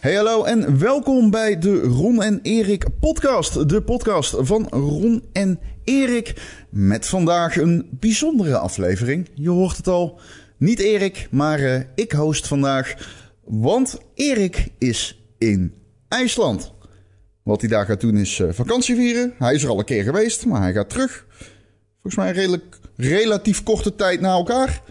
Hey hallo en welkom bij de Ron en Erik podcast. De podcast van Ron en Erik. Met vandaag een bijzondere aflevering. Je hoort het al. Niet Erik, maar uh, ik host vandaag. Want Erik is in IJsland. Wat hij daar gaat doen is uh, vakantie vieren. Hij is er al een keer geweest, maar hij gaat terug. Volgens mij redelijk, relatief korte tijd na elkaar.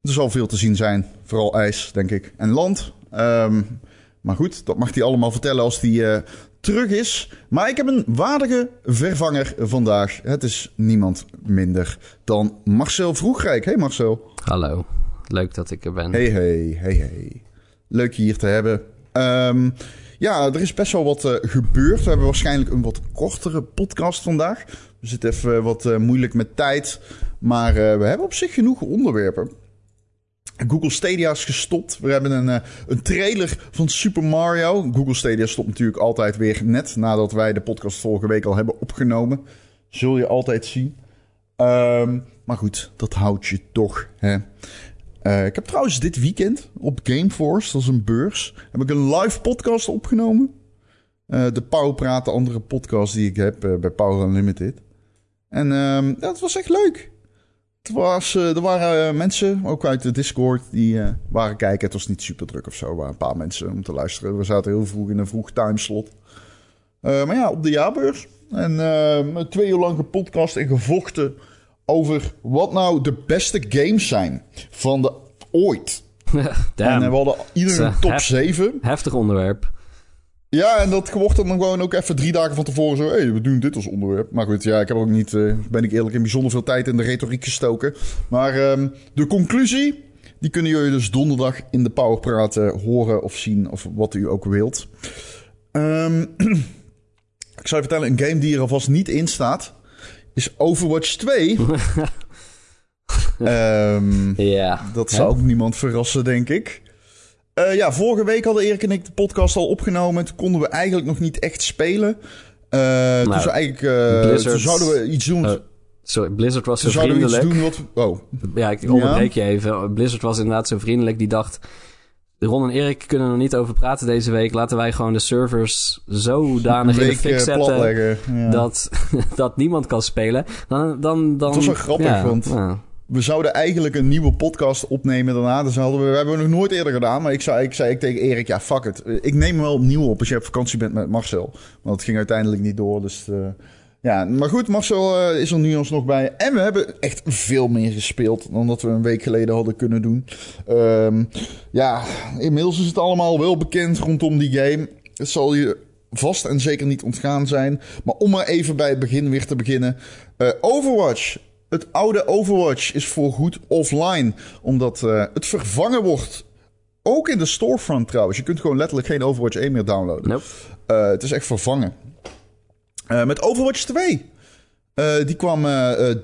Er zal veel te zien zijn. Vooral ijs, denk ik. En land. Um, maar goed, dat mag hij allemaal vertellen als hij uh, terug is. Maar ik heb een waardige vervanger vandaag. Het is niemand minder dan Marcel Vroegrijk. Hey Marcel. Hallo, leuk dat ik er ben. Hey, hey, hey, hey. Leuk je hier te hebben. Um, ja, er is best wel wat uh, gebeurd. We hebben waarschijnlijk een wat kortere podcast vandaag. We zitten even wat uh, moeilijk met tijd. Maar we hebben op zich genoeg onderwerpen. Google Stadia is gestopt. We hebben een, uh, een trailer van Super Mario. Google Stadia stopt natuurlijk altijd weer net nadat wij de podcast vorige week al hebben opgenomen. Zul je altijd zien. Um, maar goed, dat houdt je toch. Hè? Uh, ik heb trouwens dit weekend op Gameforce, dat is een beurs, heb ik een live podcast opgenomen. Uh, de Pauwpraat, de andere podcast die ik heb bij Power Unlimited. En um, dat was echt leuk. Het was, uh, er waren uh, mensen, ook uit de Discord, die uh, waren kijken. Het was niet super druk of zo. Er waren een paar mensen om te luisteren. We zaten heel vroeg in een vroeg timeslot. maar ja, op de jaarbeurs. En met twee uur lang gepodcast en gevochten over wat nou de beste games zijn van de ooit. En we hadden iedereen een top hef 7. Heftig onderwerp. Ja, en dat wordt dan gewoon ook even drie dagen van tevoren zo... hé, hey, we doen dit als onderwerp. Maar goed, ja, ik heb ook niet, uh, ben ik eerlijk, in bijzonder veel tijd in de retoriek gestoken. Maar um, de conclusie, die kunnen jullie dus donderdag in de Powerpraat uh, horen of zien... of wat u ook wilt. Um, ik zal je vertellen, een game die er alvast niet in staat... is Overwatch 2... um, ja. Dat zou ook niemand verrassen, denk ik. Uh, ja, vorige week hadden Erik en ik de podcast al opgenomen. Toen konden we eigenlijk nog niet echt spelen. Uh, nou, dus eigenlijk, uh, toen zouden we iets doen. sorry, Blizzard was zo zouden vriendelijk. we iets doen wat... Oh. Ja, ik onderbreek ja? je even. Blizzard was inderdaad zo vriendelijk. Die dacht... Ron en Erik kunnen er niet over praten deze week. Laten wij gewoon de servers zodanig in de fik zetten... Ja. Dat, dat niemand kan spelen. Dan, dan, dan, het was wel grappig, ja, want... We zouden eigenlijk een nieuwe podcast opnemen daarna. Dus hadden we, we hebben het nog nooit eerder gedaan. Maar ik zei, ik zei ik tegen Erik, ja, fuck het. Ik neem hem wel opnieuw op als je op vakantie bent met Marcel. Want het ging uiteindelijk niet door. Dus uh, ja, maar goed, Marcel uh, is er nu nog bij. En we hebben echt veel meer gespeeld dan dat we een week geleden hadden kunnen doen. Um, ja, inmiddels is het allemaal wel bekend rondom die game. Het zal je vast en zeker niet ontgaan zijn. Maar om maar even bij het begin weer te beginnen. Uh, Overwatch het oude Overwatch is voorgoed offline, omdat uh, het vervangen wordt. Ook in de storefront trouwens. Je kunt gewoon letterlijk geen Overwatch 1 meer downloaden. Nope. Uh, het is echt vervangen. Uh, met Overwatch 2. die kwam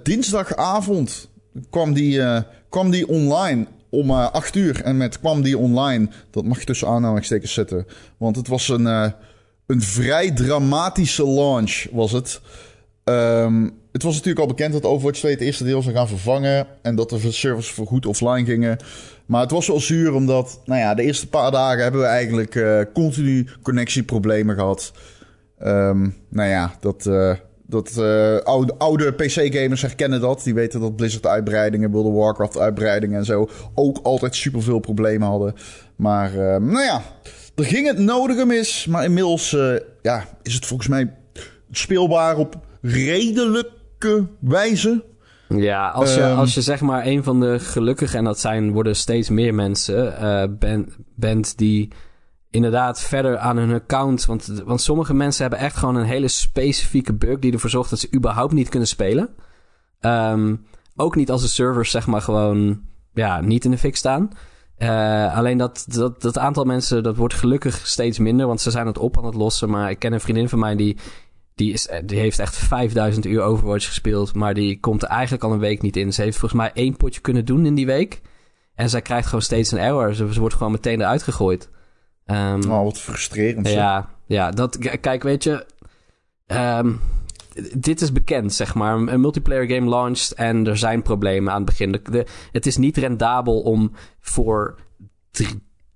dinsdagavond kwam die, kwam die online om 8 uur. En met kwam die online, dat mag je tussen aanhalingstekens zetten. Want het was een, een vrij dramatische launch, was het. Um, het was natuurlijk al bekend dat Overwatch 2 het eerste deel zou gaan vervangen. En dat de servers voor goed offline gingen. Maar het was wel zuur, omdat nou ja, de eerste paar dagen hebben we eigenlijk uh, continu connectieproblemen gehad. Um, nou ja, dat, uh, dat uh, oude, PC-gamers herkennen dat. Die weten dat Blizzard-uitbreidingen, World of Warcraft-uitbreidingen en zo ook altijd superveel problemen hadden. Maar nou ja, er ging het nodige mis. Maar inmiddels ja, is het volgens mij speelbaar op redelijke wijze. Ja, als je, um, als je zeg maar een van de gelukkigen, en dat zijn, worden steeds meer mensen, uh, ben, bent die inderdaad verder aan hun account. Want, want sommige mensen hebben echt gewoon een hele specifieke bug die ervoor zorgt dat ze überhaupt niet kunnen spelen. Um, ook niet als de servers zeg maar gewoon ja, niet in de fik staan. Uh, alleen dat, dat, dat aantal mensen, dat wordt gelukkig steeds minder, want ze zijn het op aan het lossen. Maar ik ken een vriendin van mij die die, is, die heeft echt 5000 uur Overwatch gespeeld. Maar die komt er eigenlijk al een week niet in. Ze heeft volgens mij één potje kunnen doen in die week. En zij krijgt gewoon steeds een error. Ze, ze wordt gewoon meteen eruit gegooid. Um, oh, wat frustrerend. Ja, ja dat, kijk, weet je. Um, dit is bekend, zeg maar. Een multiplayer game launched en er zijn problemen aan het begin. De, de, het is niet rendabel om voor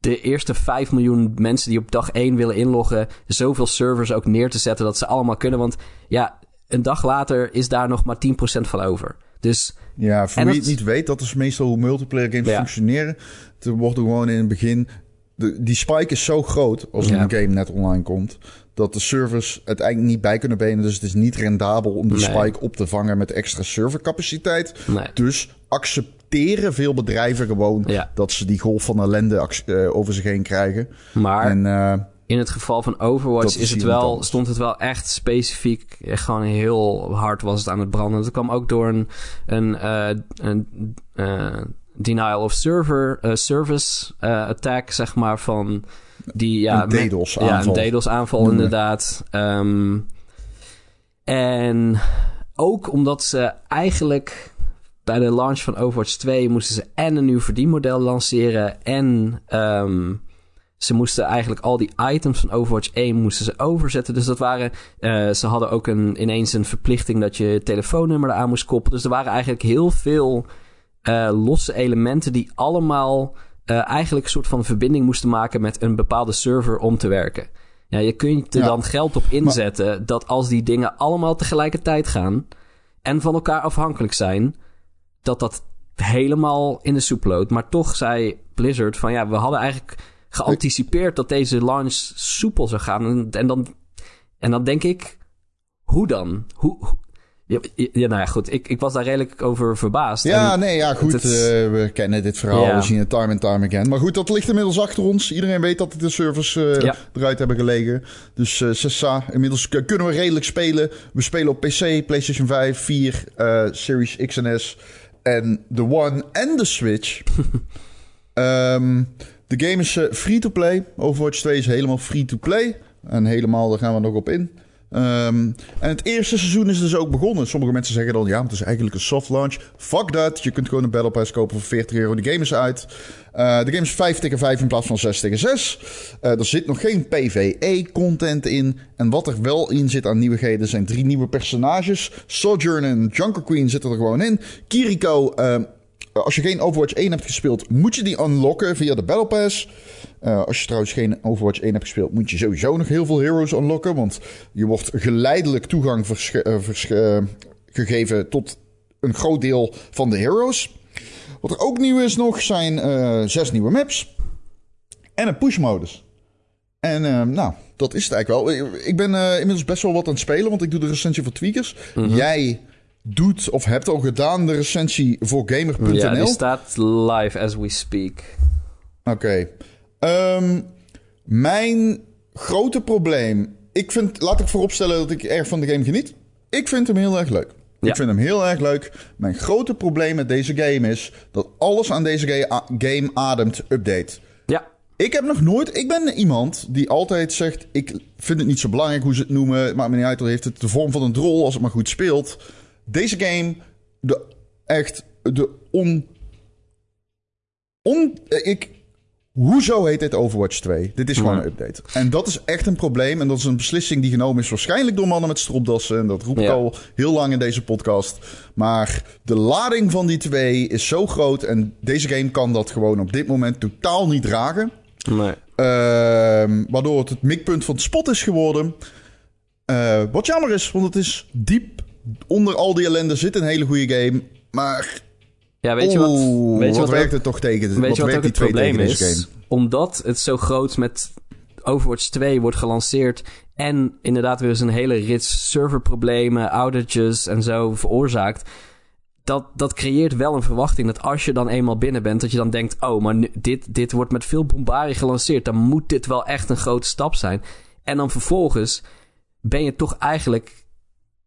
de eerste 5 miljoen mensen die op dag 1 willen inloggen, zoveel servers ook neer te zetten dat ze allemaal kunnen. Want ja, een dag later is daar nog maar 10% van over. Dus, ja, voor wie het niet weet, dat is meestal hoe multiplayer games functioneren. Er wordt gewoon in het begin. De, die spike is zo groot als een game net online komt. Dat de servers het eigenlijk niet bij kunnen benen. Dus het is niet rendabel om die spike op te vangen met extra servercapaciteit. Nee. Dus accepteren veel bedrijven gewoon dat ze die golf van ellende uh, over zich heen krijgen. Maar en, uh, in het geval van Overwatch is, het wel, stond het wel echt specifiek. Echt gewoon heel hard was het aan het branden. Dat kwam ook door een, een, uh, een uh, denial of server, service attack, zeg maar, van die... Ja, een DDoS aanval. Ja, een DDoS aanval inderdaad. Um, en ook omdat ze eigenlijk bij de launch van Overwatch 2 moesten ze en een nieuw verdienmodel lanceren en... Um, ze moesten eigenlijk al die items van Overwatch 1 moesten ze overzetten. Dus dat waren. Uh, ze hadden ook een, ineens een verplichting dat je telefoonnummer eraan moest koppelen. Dus er waren eigenlijk heel veel uh, losse elementen die allemaal uh, eigenlijk een soort van verbinding moesten maken met een bepaalde server om te werken. Ja, je kunt er dan geld op inzetten dat als die dingen allemaal tegelijkertijd gaan en van elkaar afhankelijk zijn, dat dat helemaal in de soep loopt. Maar toch zei Blizzard van ja, we hadden eigenlijk geanticipeerd dat deze launch soepel zou gaan. En, en, dan, en dan denk ik, hoe dan? Hoe, ja, ja, nou ja, goed. Ik, ik was daar redelijk over verbaasd. Ja, nee, ja, goed. Het, uh, we kennen dit verhaal. We zien het time and time again. Maar goed, dat ligt inmiddels achter ons. Iedereen weet dat de servers uh, ja. eruit hebben gelegen. Dus uh, Sessa, inmiddels kunnen we redelijk spelen. We spelen op PC, PlayStation 5, 4, Series X en S. En de One en de Switch. um, De game is uh, free-to-play. Overwatch 2 is helemaal free-to-play. En helemaal, daar gaan we nog op in. Um, en het eerste seizoen is dus ook begonnen. Sommige mensen zeggen dan, ja, het is eigenlijk een soft launch. Fuck dat. Je kunt gewoon een Battle Pass kopen voor 40 euro. De game is uit. Uh, de game is 5 tegen 5 in plaats van 6 tegen 6. Uh, er zit nog geen PvE-content in. En wat er wel in zit aan nieuwigheden zijn drie nieuwe personages. Sojourn en Junker Queen zitten er gewoon in. Kiriko... Uh, als je geen Overwatch 1 hebt gespeeld, moet je die unlocken via de Battle Pass. Uh, als je trouwens geen Overwatch 1 hebt gespeeld, moet je sowieso nog heel veel heroes unlocken. Want je wordt geleidelijk toegang uh, gegeven tot een groot deel van de heroes. Wat er ook nieuw is nog, zijn uh, zes nieuwe maps. En een push-modus. En nou, dat is het eigenlijk wel. Ik ben inmiddels best wel wat aan het spelen, want ik doe de recensie voor Tweakers. Mm Jij doet of hebt al gedaan de recensie voor gamer.nl. Ja, die staat live as we speak. Oké. Ehm, mijn grote probleem... Ik vind, laat ik vooropstellen dat ik erg van de game geniet. Ik vind hem heel erg leuk. Ik vind hem heel erg leuk. Mijn grote probleem met deze game is dat alles aan deze game ademt update. Ja. Ik heb nog nooit. Ik ben iemand die altijd zegt: Ik vind het niet zo belangrijk hoe ze het noemen. maakt me niet uit. Dan heeft het de vorm van een drol als het maar goed speelt. Deze game, de echt, de on... on eh, ik, hoezo heet dit Overwatch 2? Dit is gewoon een update. En dat is echt een probleem. En dat is een beslissing die genomen is waarschijnlijk door mannen met stropdassen. En dat roep ik al heel lang in deze podcast. Maar de lading van die twee is zo groot. En deze game kan dat gewoon op dit moment totaal niet dragen. Nee. Uh, waardoor het het mikpunt van het spot is geworden. Uh, wat jammer is, want het is diep onder al die ellende zit een hele goede game. Maar. Ja, weet je wat? Weet je wat, werkt het toch tegen? Weet je wat ook het probleem is? Omdat het zo groot met Overwatch 2 wordt gelanceerd. En inderdaad weer eens een hele rits serverproblemen, outages en zo veroorzaakt. Dat, dat creëert wel een verwachting dat als je dan eenmaal binnen bent, dat je dan denkt: oh, maar dit, dit wordt met veel bombarie gelanceerd. Dan moet dit wel echt een grote stap zijn. En dan vervolgens ben je toch eigenlijk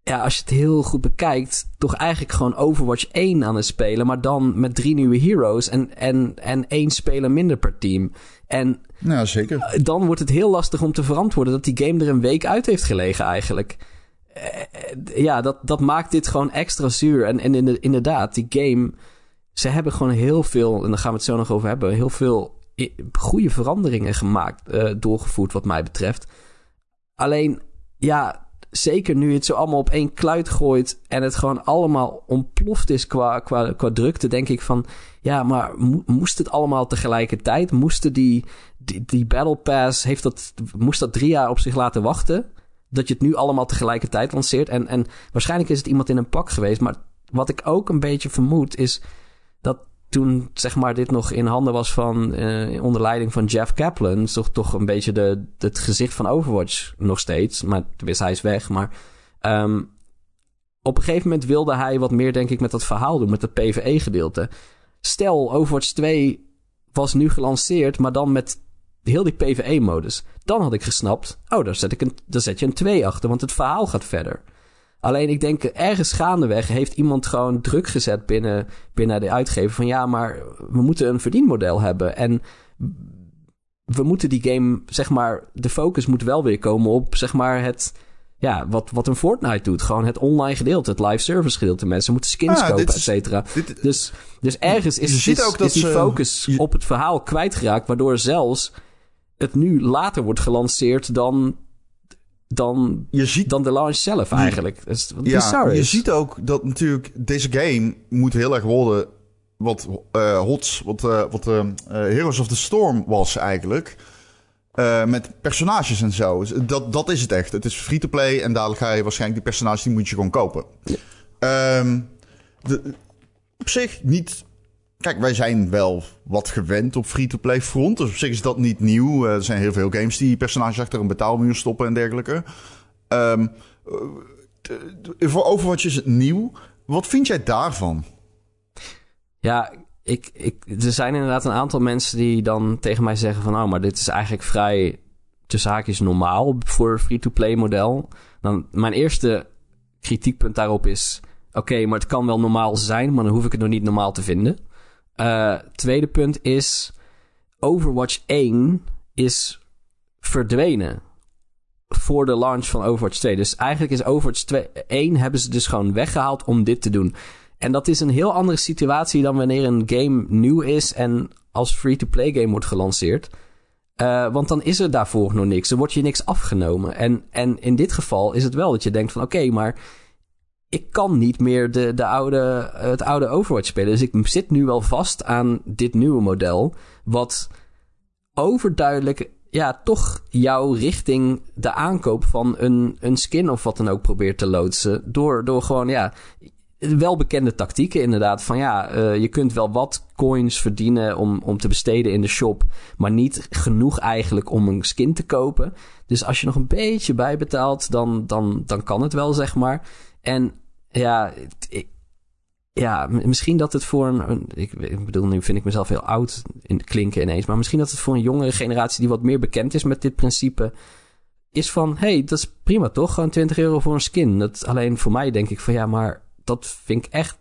ja, als je het heel goed bekijkt, toch eigenlijk gewoon Overwatch 1 aan het spelen. Maar dan met drie nieuwe heroes en, en, en één speler minder per team. En ja, zeker. Eh, dan wordt het heel lastig om te verantwoorden dat die game er een week uit heeft gelegen eigenlijk. Eh, ja, dat, dat maakt dit gewoon extra zuur. En, en inderdaad, die game, ze hebben gewoon heel veel, en daar gaan we het zo nog over hebben, heel veel goede veranderingen gemaakt, uh, doorgevoerd wat mij betreft. Alleen, ja, zeker nu het zo allemaal op één kluit gooit en het gewoon allemaal ontploft is qua, qua, qua drukte, denk ik van, ja, maar moest het allemaal tegelijkertijd? Moesten die, die, die Battle Pass, heeft dat, moest dat drie jaar op zich laten wachten? Dat je het nu allemaal tegelijkertijd lanceert? En, en waarschijnlijk is het iemand in een pak geweest, maar wat ik ook een beetje vermoed is dat toen zeg maar dit nog in handen was van uh, onder leiding van Jeff Kaplan, toch toch een beetje de, het gezicht van Overwatch nog steeds, maar tenminste hij is weg, maar um, op een gegeven moment wilde hij wat meer denk ik met dat verhaal doen, met het PvE gedeelte. Stel Overwatch 2 was nu gelanceerd, maar dan met heel die PvE-modus. Dan had ik gesnapt, oh, daar zet, ik een, daar zet je een 2 achter, want het verhaal gaat verder. Alleen ik denk, ergens gaandeweg heeft iemand gewoon druk gezet binnen, binnen de uitgever. Van ja, maar we moeten een verdienmodel hebben. En we moeten die game, zeg maar, de focus moet wel weer komen op, zeg maar, het, ja, wat, wat een Fortnite doet. Gewoon het online gedeelte, het live service gedeelte. Mensen moeten skins ah, kopen, et cetera. Dus, dus ergens is, is, ook is die focus op het verhaal kwijtgeraakt, waardoor zelfs het nu later wordt gelanceerd dan dan, je ziet, dan de launch zelf eigenlijk. Wat ja, je ziet ook dat natuurlijk deze game moet heel erg worden wat uh, HOTS, wat, uh, wat uh, Heroes of the Storm was eigenlijk. met personages en zo. Dus dat, dat is het echt. Het is free-to-play en dadelijk ga je waarschijnlijk die personages, die moet je gewoon kopen. Ja. Um, de, op zich niet Kijk, wij zijn wel wat gewend op free-to-play front. Dus op zich is dat niet nieuw. er zijn heel veel games die personages achter een betaalmuur stoppen en dergelijke. Um, Overwatch is het nieuw. Wat vind jij daarvan? Ja, ik, ik, er zijn inderdaad een aantal mensen die dan tegen mij zeggen van... nou, maar dit is eigenlijk vrij tussen haakjes normaal voor free-to-play model. Mijn eerste kritiekpunt daarop is... oké, maar het kan wel normaal zijn, maar dan hoef ik het nog niet normaal te vinden. Uh, tweede punt is... Overwatch 1 is verdwenen voor de launch van Overwatch 2. Dus eigenlijk is Overwatch 2, 1 hebben ze dus gewoon weggehaald om dit te doen. En dat is een heel andere situatie dan wanneer een game nieuw is en als free-to-play game wordt gelanceerd. Uh, want dan is er daarvoor nog niks. Er wordt je niks afgenomen. En, en in dit geval is het wel dat je denkt van oké, maar ik kan niet meer de, de oude, het oude Overwatch spelen. Dus ik zit nu wel vast aan dit nieuwe model. Wat overduidelijk ja, toch jou richting de aankoop van een, een skin of wat dan ook probeert te loodsen. Door, door gewoon, ja, welbekende tactieken inderdaad. Van ja, uh, je kunt wel wat coins verdienen om, om te besteden in de shop. Maar niet genoeg eigenlijk om een skin te kopen. Dus als je nog een beetje bijbetaalt, dan, dan, dan kan het wel, zeg maar. En ja, ja, misschien dat het voor een, ik, bedoel, nu vind ik mezelf heel oud in klinken ineens. Maar misschien dat het voor een jongere generatie die wat meer bekend is met dit principe. Is van, hey, dat is prima toch? Gewoon 20 euro voor een skin. Dat, alleen voor mij denk ik van ja, maar dat vind ik echt.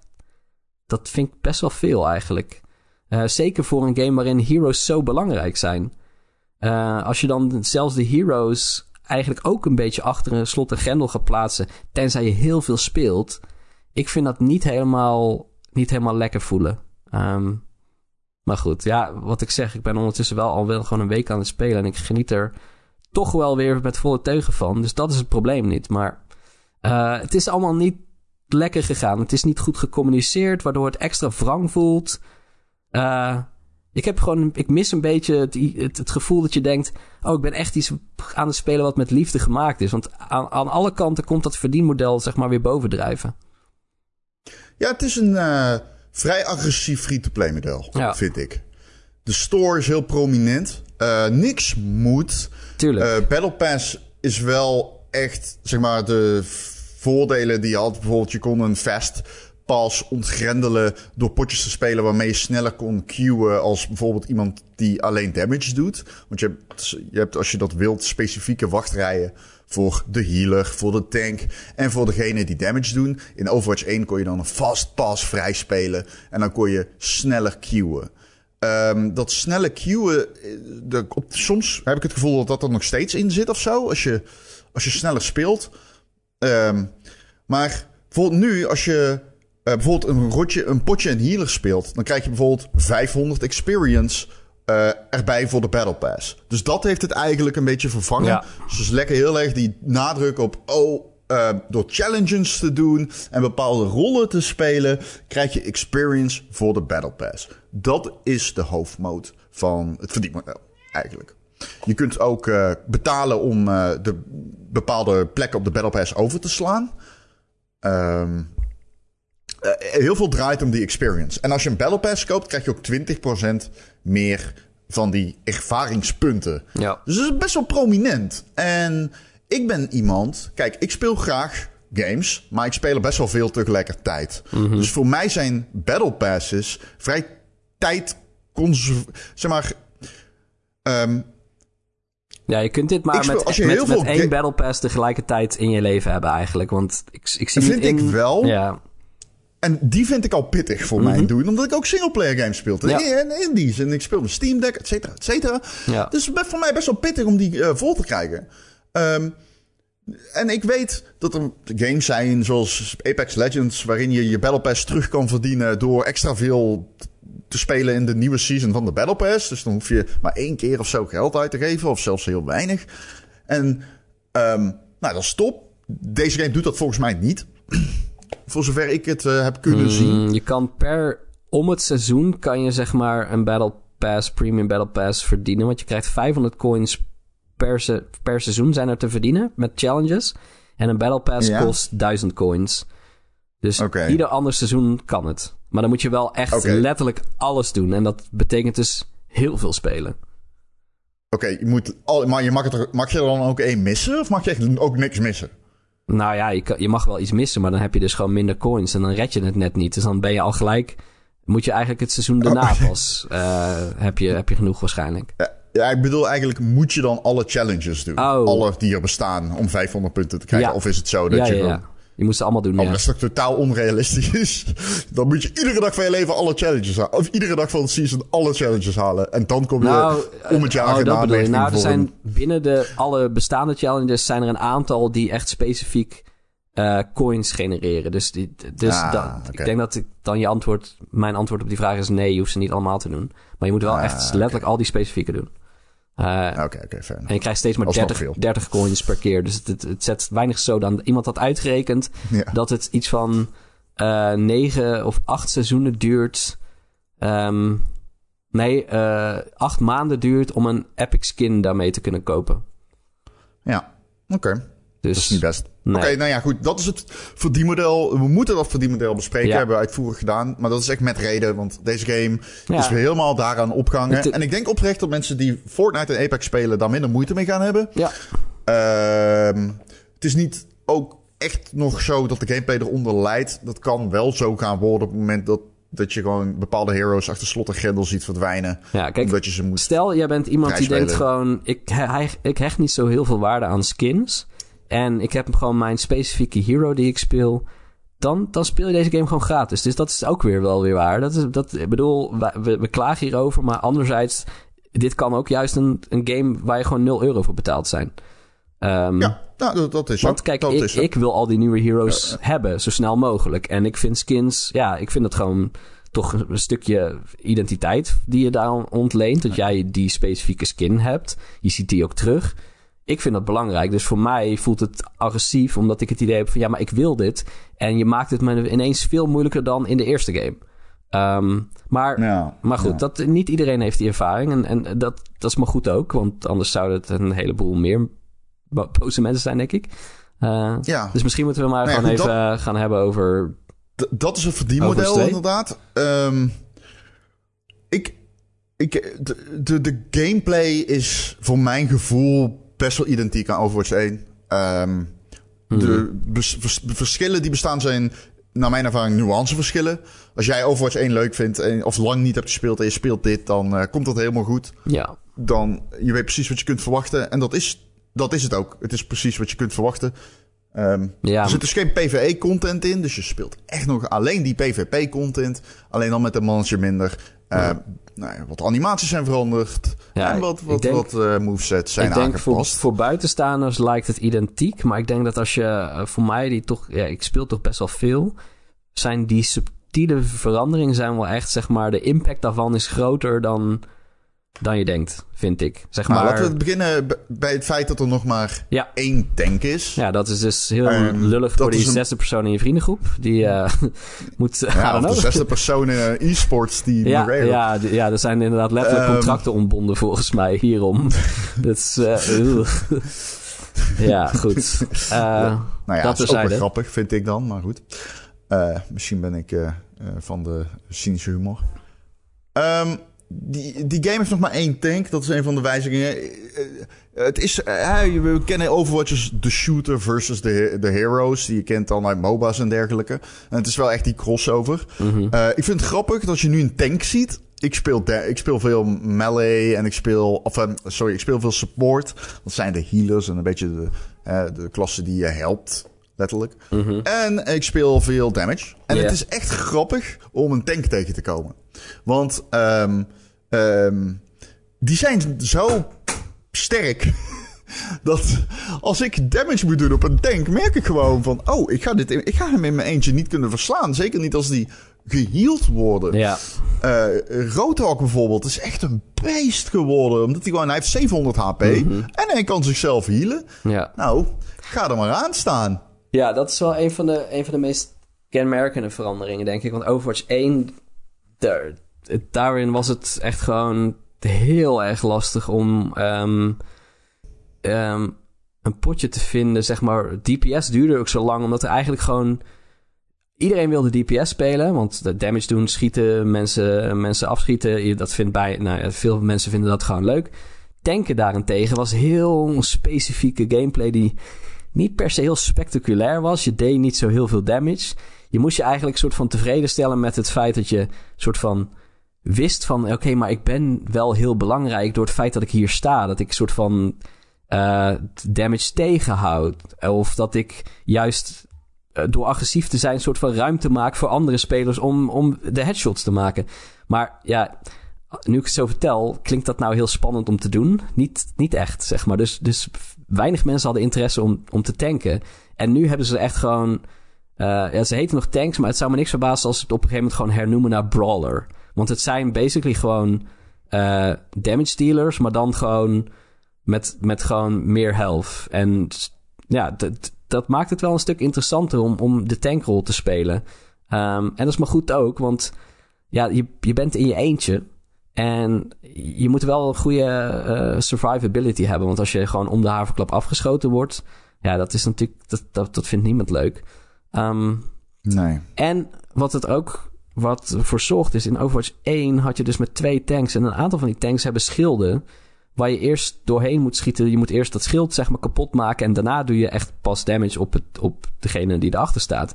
Dat vind ik best wel veel eigenlijk. Uh, zeker voor een game waarin heroes zo belangrijk zijn. Uh, als je dan zelfs de heroes eigenlijk ook een beetje achter een slot en grendel gaat plaatsen. Tenzij je heel veel speelt. Ik vind dat niet helemaal, niet helemaal lekker voelen. Um, maar goed, ja, wat ik zeg, ik ben ondertussen wel al wel gewoon een week aan het spelen. En ik geniet er toch wel weer met volle teugen van. Dus dat is het probleem niet. Maar uh, het is allemaal niet lekker gegaan. Het is niet goed gecommuniceerd, waardoor het extra wrang voelt. Uh, ik heb gewoon, ik mis een beetje het, het, het, gevoel dat je denkt: Oh, ik ben echt iets aan het spelen wat met liefde gemaakt is. Want aan, aan alle kanten komt dat verdienmodel, zeg maar, weer bovendrijven. Ja, het is een uh, vrij agressief free-to-play model, ja. vind ik. De store is heel prominent. Uh, niks moet. Tuurlijk. Uh, Battle Pass is wel echt, zeg maar, de voordelen die je had. Bijvoorbeeld, je kon een fast pas ontgrendelen door potjes te spelen waarmee je sneller kon queuen als bijvoorbeeld iemand die alleen damage doet. Want je hebt, je hebt als je dat wilt specifieke wachtrijen voor de healer, voor de tank en voor degene die damage doen. In Overwatch 1 kon je dan een fast pass vrij spelen en dan kon je sneller queuen. Um, dat snelle queuen, eh, de, op, soms heb ik het gevoel dat dat er nog steeds in zit of zo. Als je, als je sneller speelt. Um, maar bijvoorbeeld nu, als je bijvoorbeeld een, rotje, een potje en healer speelt, dan krijg je bijvoorbeeld 500 experience uh, erbij voor de Battle Pass. Dus dat heeft het eigenlijk een beetje vervangen. Ja. Dus lekker heel erg die nadruk op, oh, uh, door challenges te doen en bepaalde rollen te spelen, krijg je experience voor de Battle Pass. Dat is de hoofdmoot van het verdienmodel, eigenlijk. Je kunt ook uh, betalen om de bepaalde plekken op de Battle Pass over te slaan. Um, heel veel draait om die experience. En als je een Battle Pass koopt, krijg je ook 20% meer van die ervaringspunten. Ja. Dus dat is best wel prominent. En ik ben iemand... Kijk, ik speel graag games, maar ik speel er best wel veel tegelijkertijd. Mm -hmm. Dus voor mij zijn Battle Passes vrij tijd... Zeg maar... Um, ja, je kunt dit maar speel, met, als je met, heel met veel één Battle Pass tegelijkertijd in je leven hebben eigenlijk. Want ik, ik zie vind in... ik wel. Ja. En die vind ik al pittig voor mm -hmm. mijn doen. Omdat ik ook singleplayer games speel. Ja. En indies. En ik speel een Steam Deck, et cetera, et cetera. Ja. Dus het is voor mij best wel pittig om die uh, vol te krijgen. Um, en ik weet dat er games zijn zoals Apex Legends... waarin je je Battle Pass terug kan verdienen... door extra veel te spelen in de nieuwe season van de Battle Pass. Dus dan hoef je maar één keer of zo geld uit te geven. Of zelfs heel weinig. En um, nou, dat is top. Deze game doet dat volgens mij niet. Voor zover ik het uh, heb kunnen mm, zien. Je kan per... Om het seizoen kan je zeg maar een Battle Pass, Premium Battle Pass verdienen. Want je krijgt 500 coins per, se, per seizoen zijn er te verdienen met challenges. En een Battle Pass Ja. kost 1000 coins. Dus ieder ander seizoen kan het. Maar dan moet je wel echt letterlijk alles doen. En dat betekent dus heel veel spelen. Oké, je moet al, maar je mag, het er, mag je er dan ook één missen? Of mag je echt ook niks missen? Nou ja, je, kan- je mag wel iets missen, maar dan heb je dus gewoon minder coins. En dan red je het net niet. Dus dan ben je al gelijk... Moet je eigenlijk het seizoen daarna Oh. pas... eh, heb, je, heb je genoeg waarschijnlijk. Ja, ja, ik bedoel eigenlijk, moet je dan alle challenges doen? Oh. Alle die er bestaan om 500 punten te krijgen? Ja. Of is het zo dat Ja, je ja, gewoon... Je moet ze allemaal doen, Oh, ja. dat is toch totaal onrealistisch? dan moet je iedere dag van je leven alle challenges halen. Of iedere dag van het season alle challenges halen. En dan kom je Nou, om het jaar oh, in dat bedoel Nou, er zijn binnen de alle bestaande challenges zijn er een aantal die echt specifiek eh, coins genereren. Dus, die, dus Ah, ik denk dat ik dan je antwoord, mijn antwoord op die vraag is nee, je hoeft ze niet allemaal te doen. Maar je moet wel Ah, echt letterlijk al die specifieke doen. Eh, Oké, oké, fair enough. en je krijgt steeds maar Alsnog 30, veel. 30 coins per keer. Dus het, het, het zet weinig zo dan. Iemand had uitgerekend Ja. dat het iets van eh negen of acht seizoenen duurt. Ehm, nee, eh acht maanden duurt om een epic skin daarmee te kunnen kopen. Ja, oké. Dus Dat is niet best. Nee. Oké, nou ja, goed. Dat is het verdienmodel. We moeten dat verdienmodel bespreken. Ja. Hebben we uitvoerig gedaan. Maar dat is echt met reden. Want deze game Ja. is weer helemaal daaraan opgehangen. Het- En ik denk oprecht dat mensen die Fortnite en Apex spelen... daar minder moeite mee gaan hebben. Ja, Ehm, het is niet ook echt nog zo dat de gameplay eronder leidt. Dat kan wel zo gaan worden op het moment dat, dat je gewoon bepaalde heroes achter slot en grendel ziet verdwijnen. ja kijk, omdat je ze moet... stel jij bent iemand die denkt gewoon... Ik, hij- ik hecht niet zo heel veel waarde aan skins. En ik heb gewoon mijn specifieke hero die ik speel... Dan, dan speel je deze game gewoon gratis. Dus dat is ook weer wel weer waar. Dat is, dat, ik bedoel, we, we klagen hierover. Maar anderzijds, dit kan ook juist een, een game waar je gewoon 0 euro voor betaald zijn. Ehm, Ja, nou, dat, dat is zo. Want kijk, dat ik, is ik wil al die nieuwe heroes hebben, zo snel mogelijk. En ik vind skins, ja, ik vind het gewoon toch een stukje identiteit die je daar ontleent. Dat jij die specifieke skin hebt. Je ziet die ook terug. Ik vind dat belangrijk. Dus voor mij voelt het agressief, omdat ik het idee heb van ja, maar ik wil dit. En je maakt het me ineens veel moeilijker dan in de eerste game. Ehm, maar, Ja, maar goed, ja. dat, niet iedereen heeft die ervaring. En, en dat, dat is maar goed ook, want anders zouden het een heleboel meer bo- boze mensen zijn, denk ik. Eh, Ja. Dus misschien moeten we maar Nou gewoon goed, even eh, gaan hebben over... Dat is een verdienmodel, inderdaad. Ehm, ik, ik, de, de, de gameplay is voor mijn gevoel best wel identiek aan Overwatch 1. Ehm, De bes- vers- verschillen die bestaan zijn, naar mijn ervaring, nuanceverschillen. Als jij Overwatch 1 leuk vindt en, of lang niet hebt gespeeld en je speelt dit, dan eh, komt dat helemaal goed. Ja, Dan je weet precies wat je kunt verwachten. En dat is, dat is het ook. Het is precies wat je kunt verwachten. Ehm, ja er zit dus geen PvE-content in, dus je speelt echt nog alleen die PvP-content. Alleen dan met een mannetje minder. Eh, nou ja, wat animaties zijn veranderd. Ja, en wat, wat, denk- wat eh, movesets zijn ik denk voor, aangepast. voor buitenstaanders lijkt het identiek. Maar ik denk dat als je, eh, voor mij die toch... Ja, ik speel toch best wel veel. Zijn die subtiele veranderingen zijn wel echt, zeg maar... De impact daarvan is groter dan... dan je denkt, vind ik. Zeg nou, maar... laten we beginnen bij het feit dat er nog maar één tank is. Ja, dat is dus heel um, lullig voor die zesde persoon in je vriendengroep. Die uh, moet... Ja, de zesde persoon in uh, e-sports die... Ja, ja, ja, er zijn inderdaad letterlijk um, contracten ontbonden volgens mij hierom. dat is... Uh, ja, goed. nou ja, dat is ook wel grappig, vind ik dan, maar goed. misschien ben ik van de cynische humor. Um, die, die game heeft nog maar één tank. Dat is een van de wijzigingen. Eh, eh, het is, uh, we kennen Overwatch als de shooter versus de, de heroes. Die je kent dan uit MOBA's en dergelijke. En het is wel echt die crossover. Mm ik vind het grappig dat je nu een tank ziet. Ik speel, ik speel veel melee en ik speel... Of, sorry, ik speel veel support. Dat zijn de healers en een beetje de, de klasse die je helpt letterlijk. Mm En ik speel veel damage. En het is echt grappig om een tank tegen te komen. Want um, um, die zijn zo sterk. dat als ik damage moet doen op een tank, merk ik gewoon van: oh, ik ga, dit, ik ga hem in mijn eentje niet kunnen verslaan. Zeker niet als die geheeld worden. Ja. Uh, Roadhog bijvoorbeeld is echt een beest geworden. Omdat hij gewoon, hij heeft 700 HP mhm. en hij kan zichzelf healen. Ja. Nou, ga er maar aan staan. Ja, dat is wel een van de, een van de meest kenmerkende veranderingen, denk ik. Want Overwatch 1 daar, daarin was het echt gewoon heel erg lastig om um, um, een potje te vinden. Zeg maar, DPS duurde ook zo lang, omdat er eigenlijk gewoon. Iedereen wilde DPS spelen, want de damage doen, schieten, mensen, mensen afschieten. Dat vindt bij, nou, veel mensen vinden dat gewoon leuk. Tanken daarentegen was heel specifieke gameplay die niet per se heel spectaculair was. Je deed niet zo heel veel damage je moest je eigenlijk soort van tevreden stellen met het feit dat je soort van wist van oké, maar ik ben wel heel belangrijk door het feit dat ik hier sta. Dat ik soort van uh, damage tegenhoud. Of dat ik juist uh, door agressief te zijn, een soort van ruimte maak voor andere spelers om, om de headshots te maken. Maar ja, nu ik het zo vertel, klinkt dat nou heel spannend om te doen? Niet, niet echt, zeg maar. Dus, dus weinig mensen hadden interesse om, om te tanken. En nu hebben ze echt gewoon uh, ja, ze heten nog tanks, maar het zou me niks verbazen als ze het op een gegeven moment gewoon hernoemen naar brawler. Want het zijn basically gewoon uh, damage dealers, maar dan gewoon met, met gewoon meer health. En ja, dat, dat maakt het wel een stuk interessanter om, om de tankrol te spelen. Um, en dat is maar goed ook, want ja, je, je bent in je eentje. En je moet wel een goede uh, survivability hebben. Want als je gewoon om de haverklap afgeschoten wordt, ja, dat is natuurlijk, dat, dat, dat vindt niemand leuk. Um, nee. En wat het ook wat voor zorgt is, in Overwatch 1 had je dus met twee tanks. En een aantal van die tanks hebben schilden waar je eerst doorheen moet schieten. Je moet eerst dat schild zeg maar kapot maken en daarna doe je echt pas damage op, het, op degene die erachter staat.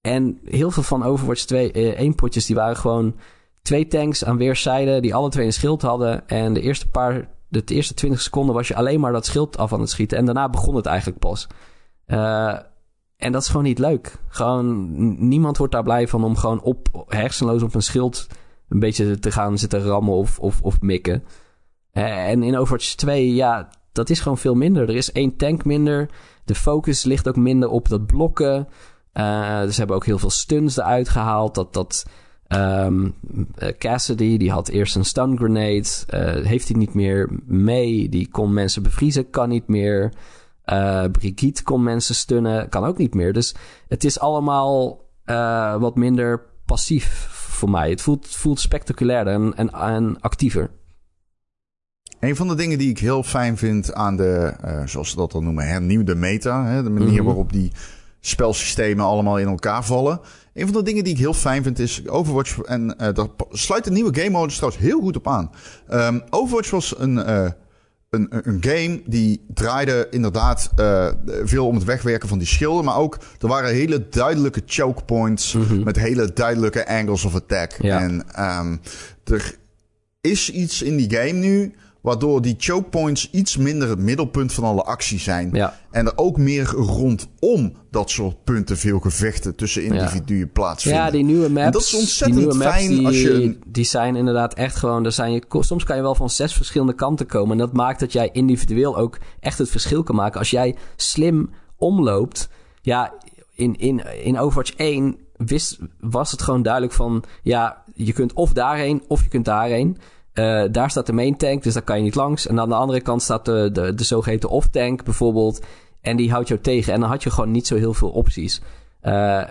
En heel veel van Overwatch 2 eh, 1 potjes die waren gewoon twee tanks aan weerszijden die alle twee een schild hadden. En de eerste paar, de eerste 20 seconden was je alleen maar dat schild af aan het schieten. En daarna begon het eigenlijk pas. Uh, en dat is gewoon niet leuk. Gewoon, niemand wordt daar blij van om gewoon op hersenloos op een schild een beetje te gaan zitten rammen of, of, of mikken. Eh, en in Overwatch 2, ja, dat is gewoon veel minder. Er is één tank minder. De focus ligt ook minder op dat blokken. Uh, dus ze hebben ook heel veel stuns eruit gehaald. Dat, dat um, Cassidy, die had eerst een stun grenade. Uh, heeft hij niet meer mee. Die kon mensen bevriezen, kan niet meer. Uh, Brigitte kon mensen stunnen, kan ook niet meer. Dus het is allemaal uh, wat minder passief voor mij. Het voelt, voelt spectaculairder en, en, en, actiever. Een van de dingen die ik heel fijn vind aan de, uh, zoals ze dat dan noemen, hernieuwde meta. Hè, de manier mm -hmm. waarop die spelsystemen allemaal in elkaar vallen. Een van de dingen die ik heel fijn vind is Overwatch. En daar sluit de nieuwe game modus trouwens heel goed op aan. Um, Overwatch was een een, een game die draaide inderdaad uh, veel om het wegwerken van die schilden. Maar ook, er waren hele duidelijke choke points mm -hmm. met hele duidelijke angles of attack. Ja. En um, er is iets in die game nu Waardoor die choke points iets minder het middelpunt van alle actie zijn. Ja. En er ook meer rondom dat soort punten veel gevechten tussen individuen ja. plaatsvinden. Ja, die nieuwe maps. En dat is ontzettend fijn die, als je. Die zijn inderdaad echt gewoon. Er zijn je, soms kan je wel van zes verschillende kanten komen. En dat maakt dat jij individueel ook echt het verschil kan maken. Als jij slim omloopt. Ja, in, in, in Overwatch 1 wist, was het gewoon duidelijk van. Ja, je kunt of daarheen of je kunt daarheen. Uh, daar staat de main tank, dus daar kan je niet langs. En aan de andere kant staat de, de, de zogeheten off-tank bijvoorbeeld. En die houdt jou tegen. En dan had je gewoon niet zo heel veel opties. Uh,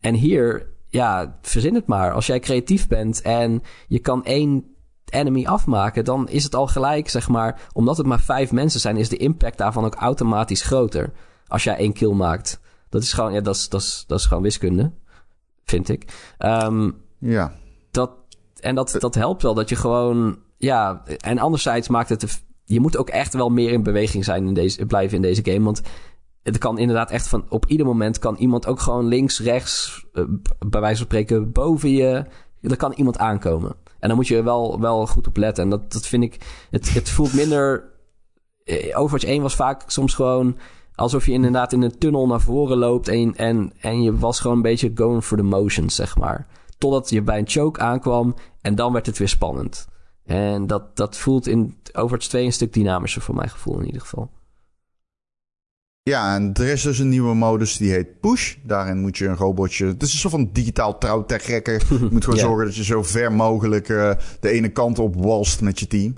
en hier, ja, verzin het maar. Als jij creatief bent en je kan één enemy afmaken, dan is het al gelijk, zeg maar, omdat het maar vijf mensen zijn, is de impact daarvan ook automatisch groter. Als jij één kill maakt. Dat is gewoon, ja, dat is, dat is, dat is gewoon wiskunde, vind ik. Um, ja. Dat, en dat, dat helpt wel, dat je gewoon, ja, en anderzijds maakt het, je moet ook echt wel meer in beweging zijn in deze, blijven in deze game, want het kan inderdaad echt van op ieder moment kan iemand ook gewoon links, rechts, uh, bij wijze van spreken boven je. Er kan iemand aankomen. En dan moet je wel, wel goed op letten. En dat, dat vind ik. Het, het voelt minder. Eh, Overwatch 1 was vaak soms gewoon alsof je inderdaad in een tunnel naar voren loopt. En, en, en je was gewoon een beetje going for the motions, zeg maar. Totdat je bij een choke aankwam. En dan werd het weer spannend. En dat, dat voelt in Overwatch 2 een stuk dynamischer voor mijn gevoel in ieder geval. Ja, en er is dus een nieuwe modus die heet Push. Daarin moet je een robotje. Het is een soort van digitaal trouwtechrekker. je moet gewoon zorgen dat je zo ver mogelijk uh, de ene kant op walst met je team.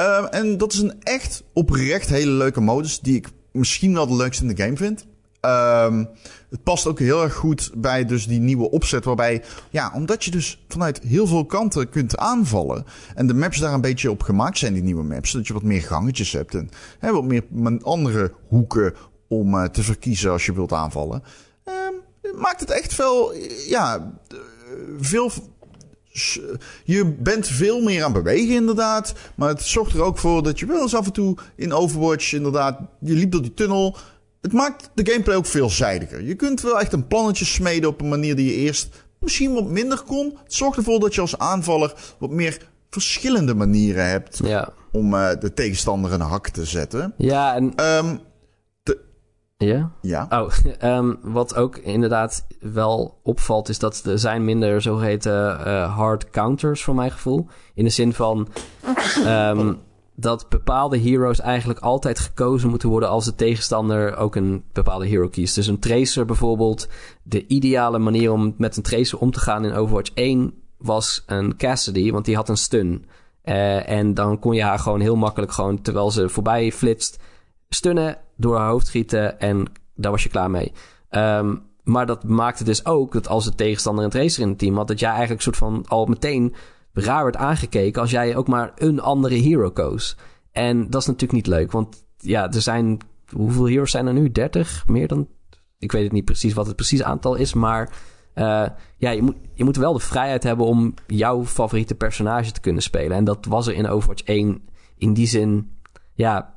Uh, en dat is een echt oprecht hele leuke modus. Die ik misschien wel de leukste in de game vind. Um, het past ook heel erg goed bij dus die nieuwe opzet. Waarbij, ja, omdat je dus vanuit heel veel kanten kunt aanvallen. En de maps daar een beetje op gemaakt zijn, die nieuwe maps. Dat je wat meer gangetjes hebt. En hè, wat meer andere hoeken om uh, te verkiezen als je wilt aanvallen. Uh, maakt het echt veel, ja, veel. Je bent veel meer aan bewegen, inderdaad. Maar het zorgt er ook voor dat je wel eens af en toe in Overwatch, inderdaad, je liep door die tunnel. Het maakt de gameplay ook veelzijdiger. Je kunt wel echt een plannetje smeden op een manier die je eerst misschien wat minder kon. Het zorgt ervoor dat je als aanvaller wat meer verschillende manieren hebt ja. om uh, de tegenstander een hak te zetten. Ja, en. Um, ja? Ja. Oh, um, wat ook inderdaad wel opvalt, is dat er zijn minder zogeheten uh, hard counters voor mijn gevoel. In de zin van um, dat bepaalde heroes eigenlijk altijd gekozen moeten worden als de tegenstander ook een bepaalde hero kiest. Dus een tracer bijvoorbeeld. De ideale manier om met een tracer om te gaan in Overwatch 1 was een Cassidy, want die had een stun. Uh, en dan kon je haar gewoon heel makkelijk gewoon, terwijl ze voorbij flitst, stunnen, door haar hoofd schieten en daar was je klaar mee. Um, maar dat maakte dus ook dat als de tegenstander een tracer in het team had, dat jij eigenlijk soort van al meteen raar werd aangekeken als jij ook maar een andere hero koos. En dat is natuurlijk niet leuk, want ja, er zijn, hoeveel heroes zijn er nu? 30? Meer dan? Ik weet het niet precies wat het precies aantal is, maar uh, ja, je moet, je moet wel de vrijheid hebben om jouw favoriete personage te kunnen spelen. En dat was er in Overwatch 1 in die zin, ja,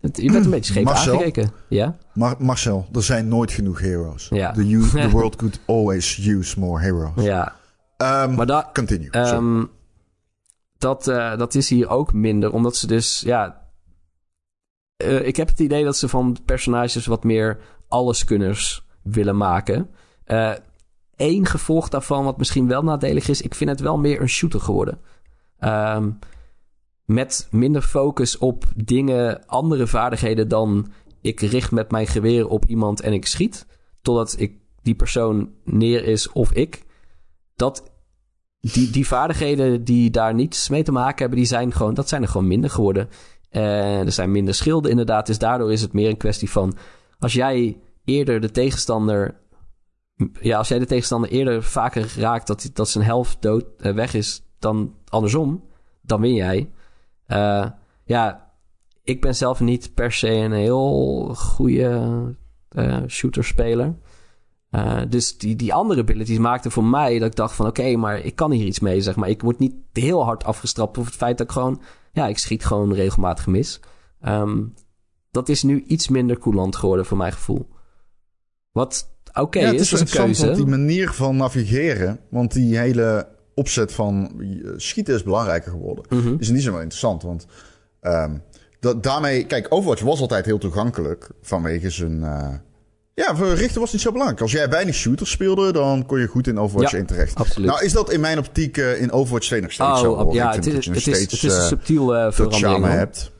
je bent een beetje scheef Marcel, aangekeken. Ja? Mar Marcel, er zijn nooit genoeg heroes. Ja. The, the world could always use more heroes. Ja. Um, maar dat, continue. Um, dat, uh, dat is hier ook minder, omdat ze dus, ja... Uh, ik heb het idee dat ze van personages wat meer alleskunners willen maken. Eén uh, gevolg daarvan, wat misschien wel nadelig is... ik vind het wel meer een shooter geworden. Um, met minder focus op dingen, andere vaardigheden dan ik richt met mijn geweer op iemand en ik schiet. Totdat ik die persoon neer is of ik. Dat, die, die vaardigheden die daar niets mee te maken hebben, die zijn gewoon, dat zijn er gewoon minder geworden. Uh, er zijn minder schilden inderdaad. Dus daardoor is het meer een kwestie van... als jij eerder de tegenstander... Ja, als jij de tegenstander eerder vaker raakt dat, dat zijn helft dood uh, weg is dan andersom, dan win jij. Uh, ja, ik ben zelf niet per se een heel goede uh, shooter-speler. Uh, dus die, die andere abilities maakten voor mij dat ik dacht van... oké, okay, maar ik kan hier iets mee, zeg maar. Ik word niet heel hard afgestrapt op het feit dat ik gewoon... ja, ik schiet gewoon regelmatig mis. Um, dat is nu iets minder coulant geworden voor mijn gevoel. Wat oké okay, ja, het is, is een keuze. Want die manier van navigeren... want die hele opzet van schieten is belangrijker geworden. Mm -hmm. Is in die zin wel interessant, want um, dat, daarmee... Kijk, Overwatch was altijd heel toegankelijk vanwege zijn... Uh, ja, voor richten was niet zo belangrijk. Als jij weinig shooters speelde, dan kon je goed in Overwatch ja, 1 terecht. Absoluut. Nou is dat in mijn optiek uh, in Overwatch 2 nog steeds oh, zo. Hoor. Ja, het is, het, steeds, is, het is een subtiel uh, verandering. hebt.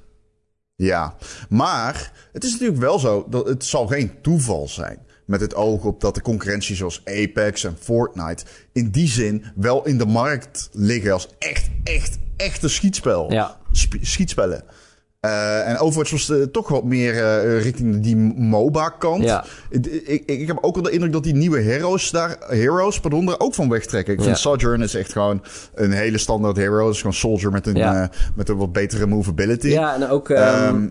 Ja, maar het is natuurlijk wel zo dat het zal geen toeval zijn. Met het oog op dat de concurrentie zoals Apex en Fortnite in die zin wel in de markt liggen als echt, echt, echte schietspel. Ja. schietspellen. Uh, en Overwatch was uh, toch wat meer uh, richting die MOBA-kant. Ja. Ik, ik, ik, heb ook wel de indruk dat die nieuwe heroes daar, heroes, pardon, ook van wegtrekken. Ik Ja. vind Sojourn is echt gewoon een hele standaard hero. Het is gewoon soldier met een, Ja. eh, met een wat betere movability. Ja, en ook... ehm, Ehm,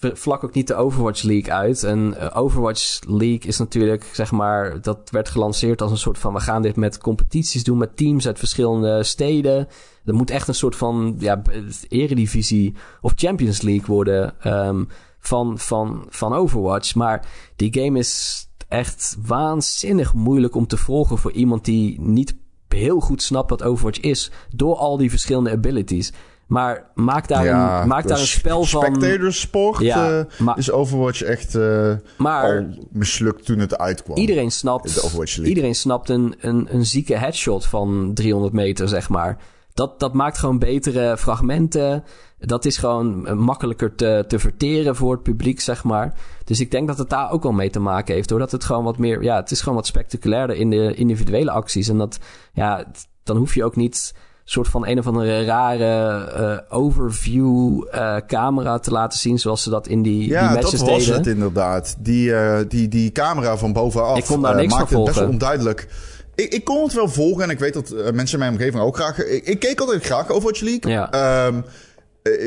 vlak ook niet de Overwatch League uit. En eh, Overwatch League is natuurlijk, zeg maar, dat werd gelanceerd als een soort van: we gaan dit met competities doen met teams uit verschillende steden. Er moet echt een soort van ja, eredivisie of Champions League worden ehm, van, van, van Overwatch. Maar die game is echt waanzinnig moeilijk om te volgen voor iemand die niet heel goed snapt wat Overwatch is. Door al die verschillende abilities. Maar maak daar, ja, een, maak daar een spel van. Spectator sport Ja, maar- is Overwatch echt eh, Maar al mislukt toen het uitkwam. iedereen De snapt, iedereen snapt een, een, een zieke headshot van 300 meter, zeg maar. Dat, dat maakt gewoon betere fragmenten. Dat is gewoon eh, makkelijker te, te verteren voor het publiek, zeg maar. Dus ik denk dat het daar ook wel mee te maken heeft. Doordat het gewoon wat meer... Ja, het is gewoon wat spectaculairder in de individuele acties. En dat... Ja, dan hoef je ook niet soort van een of andere rare eh, overview eh, camera te laten zien... zoals ze dat in die, die Ja, dat matches was deden. het inderdaad. Die, eh, die, die camera van bovenaf Ik kon daar niks van maakte het best wel onduidelijk. Ik, ik kon het wel volgen en ik weet dat mensen in mijn omgeving ook graag... Ik, ik keek altijd graag Overwatch League. Ja. Eh,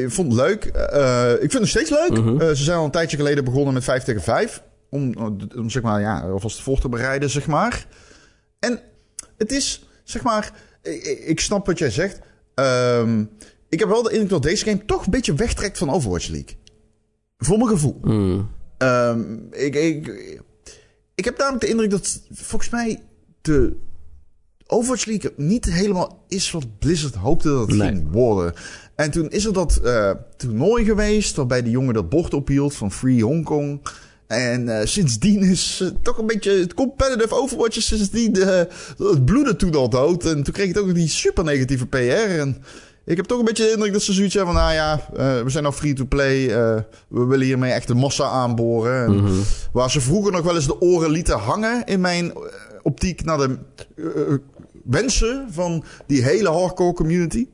ik vond het leuk. Ik vind het nog steeds leuk. Mhm. Ze zijn al een tijdje geleden begonnen met 5 tegen 5. Om, om zeg maar, ja, alvast voor te bereiden, zeg maar. En het is, zeg maar... Ik, ik- ik snap wat jij zegt. Ehm, ik heb wel de indruk dat deze game toch een beetje wegtrekt van Overwatch League. Voor mijn gevoel. Hmm. Ehm, ik, ik, ik heb namelijk de indruk dat volgens mij de Overwatch League niet helemaal is wat Blizzard hoopte dat het Nee. ging worden. En toen is er dat eh, toernooi geweest waarbij die jongen dat bord ophield van Free Hong Kong. En eh, sindsdien is eh, toch een beetje het competitive Overwatch is sindsdien eh, het bloeden toen al dood. En toen kreeg het ook nog die super negatieve PR. En ik heb toch een beetje de indruk dat ze zoiets hebben van... nou ja, eh, we zijn nou free-to-play. we willen hiermee echt de massa aanboren. En Mhm. Waar ze vroeger nog wel eens de oren lieten hangen... in mijn optiek naar de wensen van die hele hardcore community...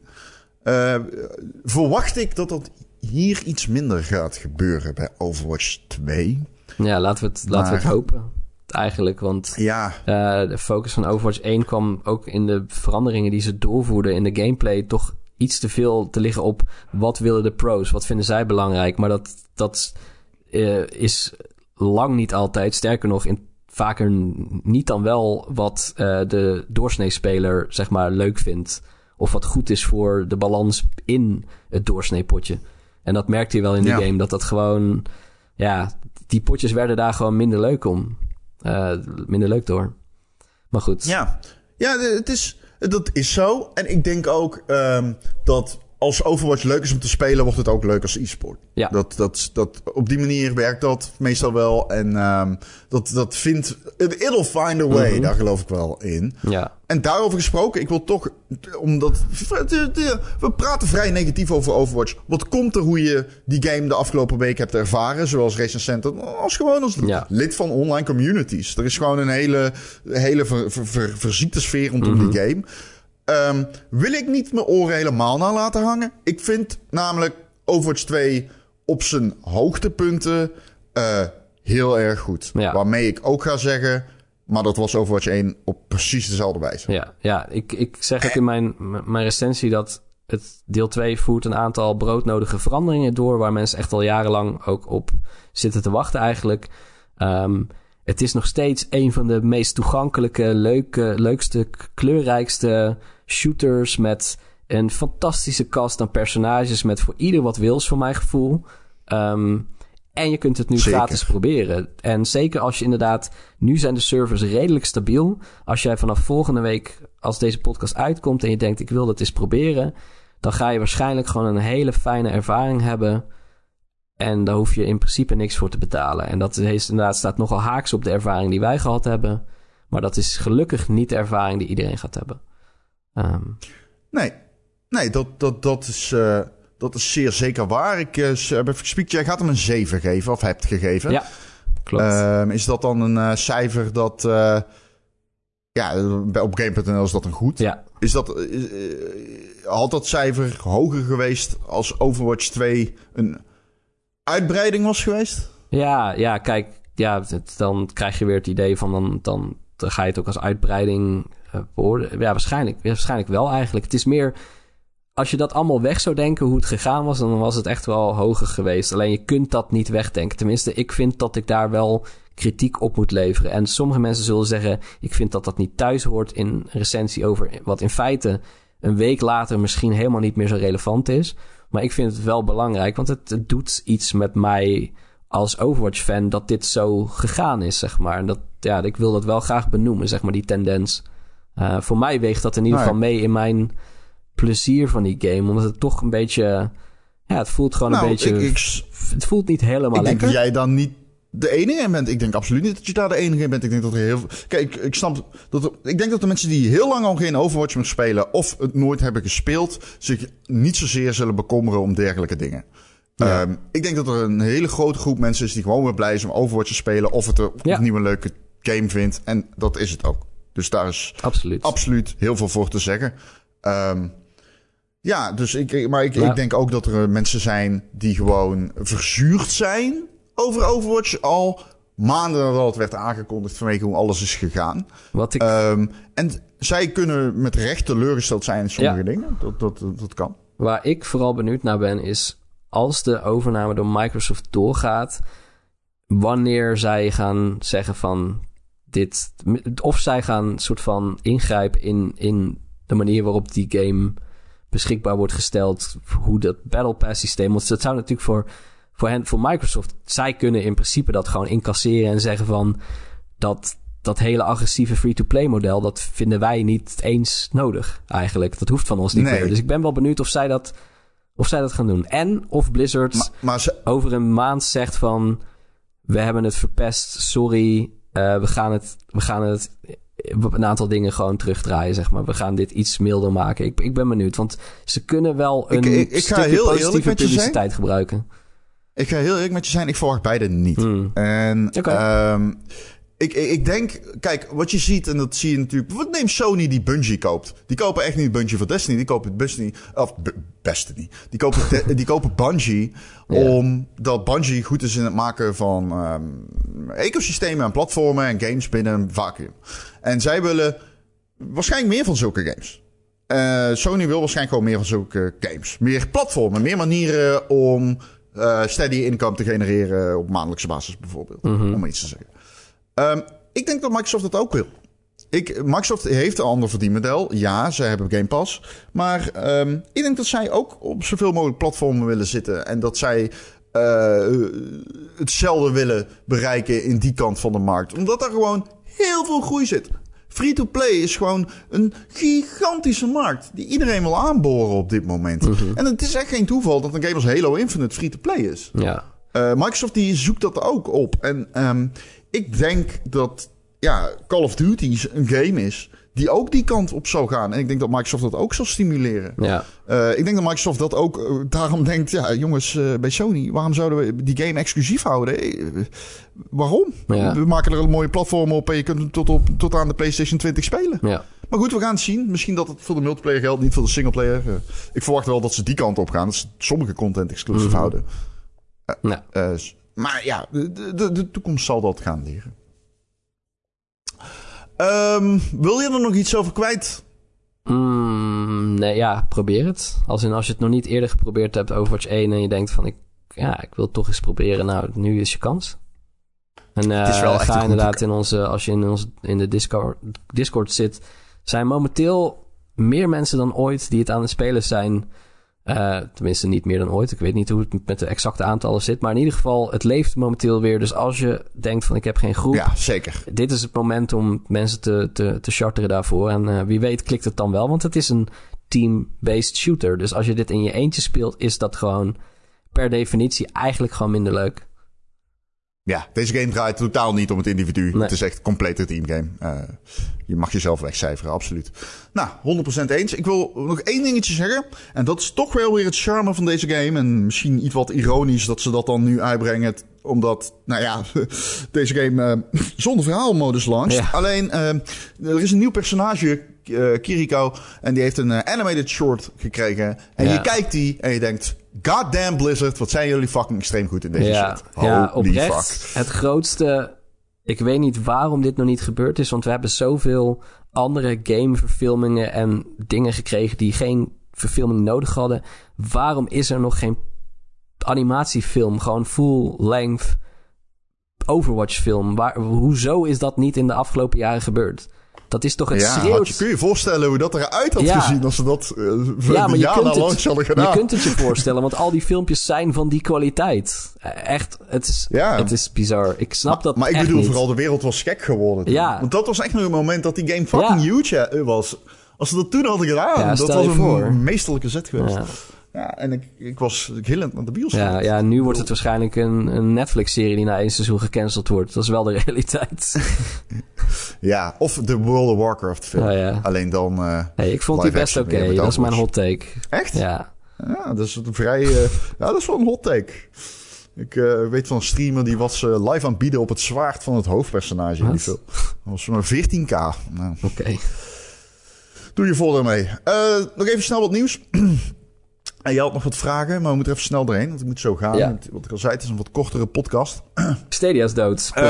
verwacht ik dat dat hier iets minder gaat gebeuren bij Overwatch 2. Ja, laten we het, laten we het hopen. Eigenlijk, want Ja, eh, de focus van Overwatch 1 kwam ook in de veranderingen die ze doorvoerden in de gameplay toch iets te veel te liggen op wat willen de pros, wat vinden zij belangrijk. Maar dat, dat eh, is lang niet altijd, sterker nog, in, vaker niet dan wel wat eh, de doorsneespeler zeg maar leuk vindt. Of wat goed is voor de balans in het doorsneepotje. En dat merkte je wel in de Ja. game, dat dat gewoon, ja, die potjes werden daar gewoon minder leuk om. Eh, minder leuk door. Maar goed. ja. ja het is, dat is zo. En ik denk ook ehm, dat als Overwatch leuk is om te spelen... wordt het ook leuk als e-sport. Ja. Dat, dat, dat, op die manier werkt dat meestal wel. En ehm, dat, dat vindt... it- It'll find a way, Mhm. daar geloof ik wel in. Ja. En daarover gesproken, ik wil toch, omdat we praten vrij negatief over Overwatch. Wat komt er hoe je die game de afgelopen week hebt ervaren, zoals Center, als gewoon als Ja. lid van online communities. Er is gewoon een hele, hele ver, ver, ver- verziekte sfeer rondom Mhm. die game. Ehm, wil ik niet mijn oren helemaal naar laten hangen? Ik vind namelijk Overwatch 2 op zijn hoogtepunten eh, heel erg goed. Ja. Waarmee ik ook ga zeggen, maar dat was Overwatch 1 op precies dezelfde wijze. Ja, ja ik, ik zeg ook in mijn, mijn recensie dat het deel 2 voert een aantal broodnodige veranderingen door... waar mensen echt al jarenlang ook op zitten te wachten eigenlijk. Ehm, het is nog steeds een van de meest toegankelijke, leuke, leukste, kleurrijkste shooters... met een fantastische cast aan personages met voor ieder wat wils voor mijn gevoel... Ehm, en je kunt het nu Zeker. gratis proberen. En zeker als je inderdaad... Nu zijn de servers redelijk stabiel. Als jij vanaf volgende week, als deze podcast uitkomt... en je denkt, ik wil dat eens proberen... dan ga je waarschijnlijk gewoon een hele fijne ervaring hebben... En daar hoef je in principe niks voor te betalen. En dat is inderdaad staat nogal haaks op de ervaring die wij gehad hebben. Maar dat is gelukkig niet de ervaring die iedereen gaat hebben. Ehm, Nee, nee dat, dat, dat, is, eh, dat is zeer zeker waar. Ik eh, s- heb even gespiekt. Jij gaat hem een 7 geven, of hebt gegeven. ja, Klopt. Ehm, is dat dan een cijfer dat... ja, op Game.nl is dat een goed. Ja. Is dat, had dat cijfer hoger geweest als Overwatch 2 een uitbreiding was geweest? Ja, ja kijk, ja, dan krijg je weer het idee van dan, dan, ga je het ook als uitbreiding uh, Ja, waarschijnlijk, waarschijnlijk wel eigenlijk. Het is meer, als je dat allemaal weg zou denken hoe het gegaan was, dan was het echt wel hoger geweest. Alleen je kunt dat niet wegdenken. Tenminste, ik vind dat ik daar wel kritiek op moet leveren. En sommige mensen zullen zeggen, ik vind dat dat niet thuis hoort in recensie over wat in feite een week later misschien helemaal niet meer zo relevant is. Maar ik vind het wel belangrijk, want het, het doet iets met mij als Overwatch-fan dat dit zo gegaan is, zeg maar. En dat, ja, ik wil dat wel graag benoemen, zeg maar, die tendens. Uh, voor mij weegt dat in ieder geval mee in mijn plezier van die game. Omdat het toch een beetje... Ja, het voelt gewoon een nou, beetje... Ik, ik, het voelt niet helemaal ik lekker. Denk dat jij dan niet de enige in bent. Ik denk absoluut niet dat je daar de enige in bent. Ik denk dat er heel Kijk, ik, snap dat er, Ik denk dat de mensen die heel lang al geen Overwatch meer spelen. of het nooit hebben gespeeld. zich niet zozeer zullen bekommeren om dergelijke dingen. Ehm, ik denk dat er een hele grote groep mensen is die gewoon weer blij is om Overwatch te spelen. of het er opnieuw een leuke game vindt. En dat is het ook. Dus daar is absoluut, absoluut heel veel voor te zeggen. Um, ja, dus ik, maar ik, ik denk ook dat er mensen zijn die gewoon verzuurd zijn over Overwatch al maanden nadat het werd aangekondigd vanwege hoe alles is gegaan. Wat ik... Um, en zij kunnen met recht teleurgesteld zijn in sommige dingen. Dat, dat, dat, kan. Waar ik vooral benieuwd naar ben is als de overname door Microsoft doorgaat, wanneer zij gaan zeggen van dit, of zij gaan soort van ingrijpen in, in de manier waarop die game beschikbaar wordt gesteld, hoe dat Battle Pass systeem, want dat zou natuurlijk voor voor, hen, voor Microsoft, zij kunnen in principe dat gewoon incasseren en zeggen van dat, dat hele agressieve free-to-play model, dat vinden wij niet eens nodig eigenlijk. Dat hoeft van ons niet meer. Dus ik ben wel benieuwd of zij dat, of zij dat gaan doen. En of Blizzard maar, ze... over een maand zegt van we hebben het verpest, sorry, uh, we, gaan het, we gaan het een aantal dingen gewoon terugdraaien, zeg maar. We gaan dit iets milder maken. Ik, ik ben benieuwd, want ze kunnen wel een ik, ik, ik ga heel positieve publiciteit gebruiken. Ik ga heel eerlijk met je zijn, ik verwacht beide niet. Hmm. En okay. um, ik, ik denk, kijk, wat je ziet, en dat zie je natuurlijk. Wat neemt Sony die Bungie koopt? Die kopen echt niet Bungie voor Destiny, die kopen Destiny. Of Destiny. Die kopen, die kopen Bungie. Yeah. Omdat Bungie goed is in het maken van um, ecosystemen en platformen en games binnen een vacuüm. En zij willen waarschijnlijk meer van zulke games. Uh, Sony wil waarschijnlijk gewoon meer van zulke games. Meer platformen, meer manieren om uh, steady income te genereren op maandelijkse basis bijvoorbeeld. Mm Om iets te zeggen. Um, ik denk dat Microsoft dat ook wil. Ik, Microsoft heeft een ander verdienmodel. Ja, ze hebben Game Pass. Maar um, ik denk dat zij ook op zoveel mogelijk platformen willen zitten. En dat zij uh, hetzelfde willen bereiken in die kant van de markt. Omdat daar gewoon heel veel groei zit. Free-to-play is gewoon een gigantische markt die iedereen wil aanboren op dit moment. Mhm. En het is echt geen toeval dat een game als Halo Infinite free-to-play is. Ja. Uh, Microsoft die zoekt dat ook op. En um, ik denk dat ja, Call of Duty een game is die ook die kant op zou gaan. En ik denk dat Microsoft dat ook zal stimuleren. Ja. Uh, ik denk dat Microsoft dat ook uh, daarom denkt... ja, jongens, uh, bij Sony, waarom zouden we die game exclusief houden? waarom? Ja. We maken er een mooie platform op... en je kunt hem tot, op, tot aan de PlayStation 20 spelen. Ja. Maar goed, we gaan het zien. Misschien dat het voor de multiplayer geldt, niet voor de singleplayer. ik verwacht wel dat ze die kant op gaan. Dat ze sommige content exclusief mhm. houden. Maar ja, de, de, de toekomst zal dat gaan leren. Um, wil je er nog iets over kwijt? Mm, nee, ja, probeer het. Als, in, als je het nog niet eerder geprobeerd hebt, Overwatch 1, en je denkt van, ik, ja, ik wil het toch eens proberen. Nou, nu is je kans. En uh, ga inderdaad in onze, als je in, onze, in de Discord, Discord zit, zijn momenteel meer mensen dan ooit die het aan het spelen zijn. Uh, tenminste, niet meer dan ooit. Ik weet niet hoe het met de exacte aantallen zit. Maar in ieder geval, het leeft momenteel weer. Dus als je denkt van ik heb geen groep. Ja, zeker. Dit is het moment om mensen te, te, te charteren daarvoor. En uh, wie weet klikt het dan wel. Want het is een team-based shooter. Dus als je dit in je eentje speelt, is dat gewoon per definitie eigenlijk gewoon minder leuk. Ja, deze game draait totaal niet om het individu. Het is echt compleet een teamgame. Uh, je mag jezelf wegcijferen, absoluut. Nou, 100% eens. Ik wil nog één dingetje zeggen. En dat is toch wel weer het charme van deze game. En misschien iets wat ironisch dat ze dat dan nu uitbrengen Omdat, nou ja, deze game uh, zonder verhaalmodus launcht. Alleen, uh, er is een nieuw personage, Kiriko. En die heeft een animated short gekregen. En ja. je kijkt die en je denkt... Goddamn Blizzard, wat zijn jullie fucking extreem goed in deze ja. shit. Holy ja, oprecht. Fuck. Het grootste... Ik weet niet waarom dit nog niet gebeurd is. Want we hebben zoveel andere gameverfilmingen en dingen gekregen... die geen verfilming nodig hadden. Waarom is er nog geen animatiefilm, gewoon full-length Overwatch film? Waar, hoezo is dat niet in de afgelopen jaren gebeurd? Dat is toch het ja, schreeuwt... je, kun je voorstellen hoe dat eruit had gezien als ze dat uh, ja, maar je kunt het, hadden gedaan? Je kunt het je voorstellen, want al die filmpjes zijn van die kwaliteit. Eh, echt, het is, ja. het is bizar. Ik snap maar, dat Maar ik bedoel, vooral de wereld was gek geworden. Ja. Want dat was echt nog een moment dat die game fucking huge was. Als ze dat toen hadden gedaan, dat was een voor. meesterlijke zet geweest. Ja, en ik, ik was gillend naar de bios. Ja, ja, nu wordt het waarschijnlijk een, een Netflix-serie die na één seizoen gecanceld wordt. Dat is wel de realiteit. ja, of de World of Warcraft film. Oh, ja. Alleen dan... Uh, hey, ik vond die best oké. Okay. Dat is mijn hot take. Echt? Ja. Ja, dat is een vrij... Uh, ja, dat is wel een hot take. Ik uh, weet van een streamer die was uh, live aan het bieden op het zwaard van het hoofdpersonage in die film. Dat was maar 14k. Nou. Oké. Okay. Doe je voordeel mee. Uh, nog even snel wat nieuws. En jij had nog wat vragen, maar we moeten even snel doorheen. Want ik moet zo gaan. Ja. Wat ik al zei, het is een wat kortere podcast. Stadia is dood. Um,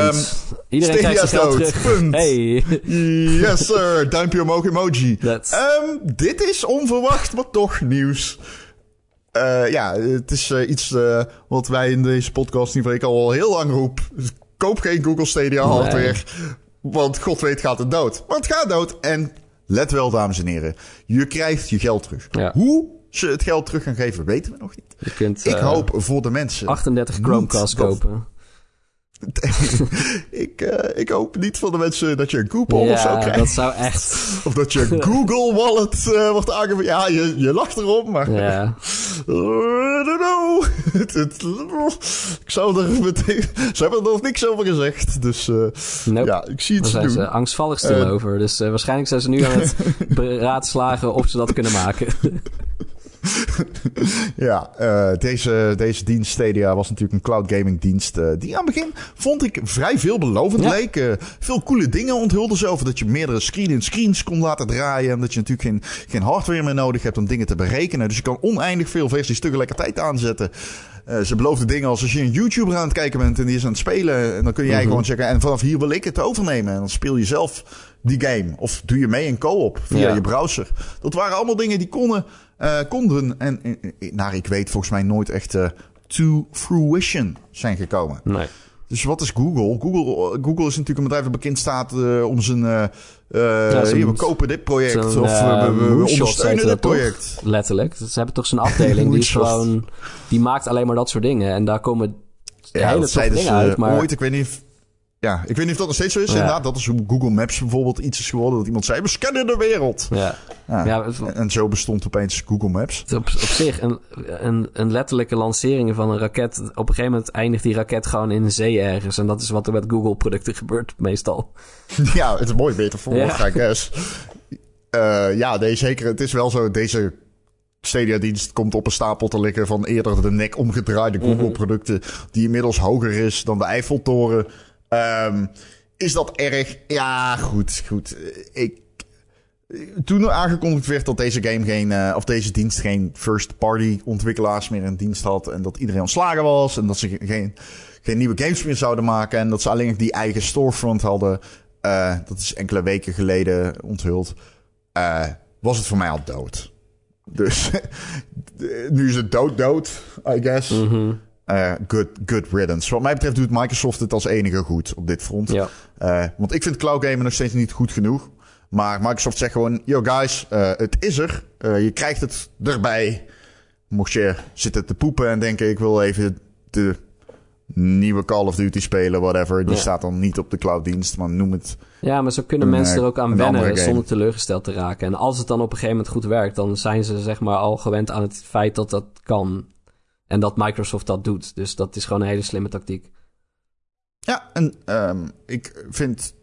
Iedereen Stadia krijgt zijn geld terug. Punt. Hey. Yes sir. Duimpje omhoog emoji. Um, dit is onverwacht, maar toch nieuws. Uh, ja, het is uh, iets uh, wat wij in deze podcast in ieder al heel lang roepen. Dus koop geen Google Stadia hardware. Nee. Want god weet gaat het dood. Maar het gaat dood. En let wel, dames en heren. Je krijgt je geld terug. Ja. Hoe ze het geld terug gaan geven, weten we nog niet. Je kunt, ik hoop voor de mensen. 38 Chromecasts kopen. ik, uh, ik hoop niet van de mensen dat je een coupon ja, of zo krijgt. dat zou echt... Of dat je Google Wallet uh, wordt aangegeven. Ja, je, je lacht erom, maar... Ja. I don't know. ik zou er meteen... Ze hebben er nog niks over gezegd. Dus uh, nope. ja, ik zie het Daar zijn ze angstvallig stil over. Dus waarschijnlijk zijn ze nu aan het beraadslagen of ze dat kunnen maken. ja, uh, deze, deze dienst Stadia was natuurlijk een cloud gaming dienst. Uh, die aan het begin vond ik vrij veelbelovend ja. leek. Uh, veel coole dingen onthulden ze over dat je meerdere screen-in-screens kon laten draaien. En dat je natuurlijk geen, geen hardware meer nodig hebt om dingen te berekenen. Dus je kan oneindig veel versies tegelijkertijd aanzetten. Uh, ze beloofden dingen als als je een YouTuber aan het kijken bent en die is aan het spelen. En dan kun jij mm -hmm. gewoon zeggen, en vanaf hier wil ik het overnemen. En dan speel je zelf die game. Of doe je mee in co-op via ja. je browser. Dat waren allemaal dingen die konden, uh, konden en, naar nou, ik weet volgens mij nooit echt uh, to fruition zijn gekomen. Nee. Dus wat is Google? Google, Google is natuurlijk een bedrijf dat bekend staat uh, om zijn... Ja, hier, we kopen dit project of uh, we, we ondersteunen dit project. Toch? Letterlijk. Ze hebben toch zijn afdeling die is gewoon... Die maakt alleen maar dat soort dingen. En daar komen ja, hele toffe dingen uit. Maar... Ooit, ik weet niet ja, ik weet niet of dat nog steeds zo is. Ja. Inderdaad, dat is hoe Google Maps bijvoorbeeld iets is geworden. Dat iemand zei, we scannen de wereld. Ja. ja. ja en zo bestond opeens Google Maps. Op, op zich, een, een, een letterlijke lancering van een raket. Op een gegeven moment eindigt die raket gewoon in de zee ergens. En dat is wat er met Google producten gebeurt meestal. Ja, het is mooi beter voor, ja. I guess. Uh, ja, nee, zeker. Het is wel zo, deze Stadia-dienst komt op een stapel te liggen van eerder de nek omgedraaide Google-producten, die inmiddels hoger is dan de Eiffeltoren. Um, is dat erg? Ja, goed, goed. Ik, toen aangekondigd werd dat deze game geen, uh, of deze dienst geen first-party ontwikkelaars meer in dienst had. En dat iedereen ontslagen was. En dat ze geen, geen nieuwe games meer zouden maken. En dat ze alleen die eigen storefront hadden. Uh, dat is enkele weken geleden onthuld. Uh, was het voor mij al dood. Dus nu is het dood, dood, I guess. Mm. Uh, good, good riddance. Wat mij betreft doet Microsoft het als enige goed op dit front. Ja. Uh, want ik vind cloud gamen nog steeds niet goed genoeg. Maar Microsoft zegt gewoon: Yo guys, uh, het is er. je krijgt het erbij. Mocht je zitten te poepen en denken: ik wil even de nieuwe Call of Duty spelen, whatever. Die ja. staat dan niet op de clouddienst, maar noem het. Ja, maar zo kunnen mensen er ook aan wennen zonder teleurgesteld te raken. En als het dan op een gegeven moment goed werkt, dan zijn ze zeg maar al gewend aan het feit dat dat kan. En dat Microsoft dat doet. Dus dat is gewoon een hele slimme tactiek. Ja, en um, ik vind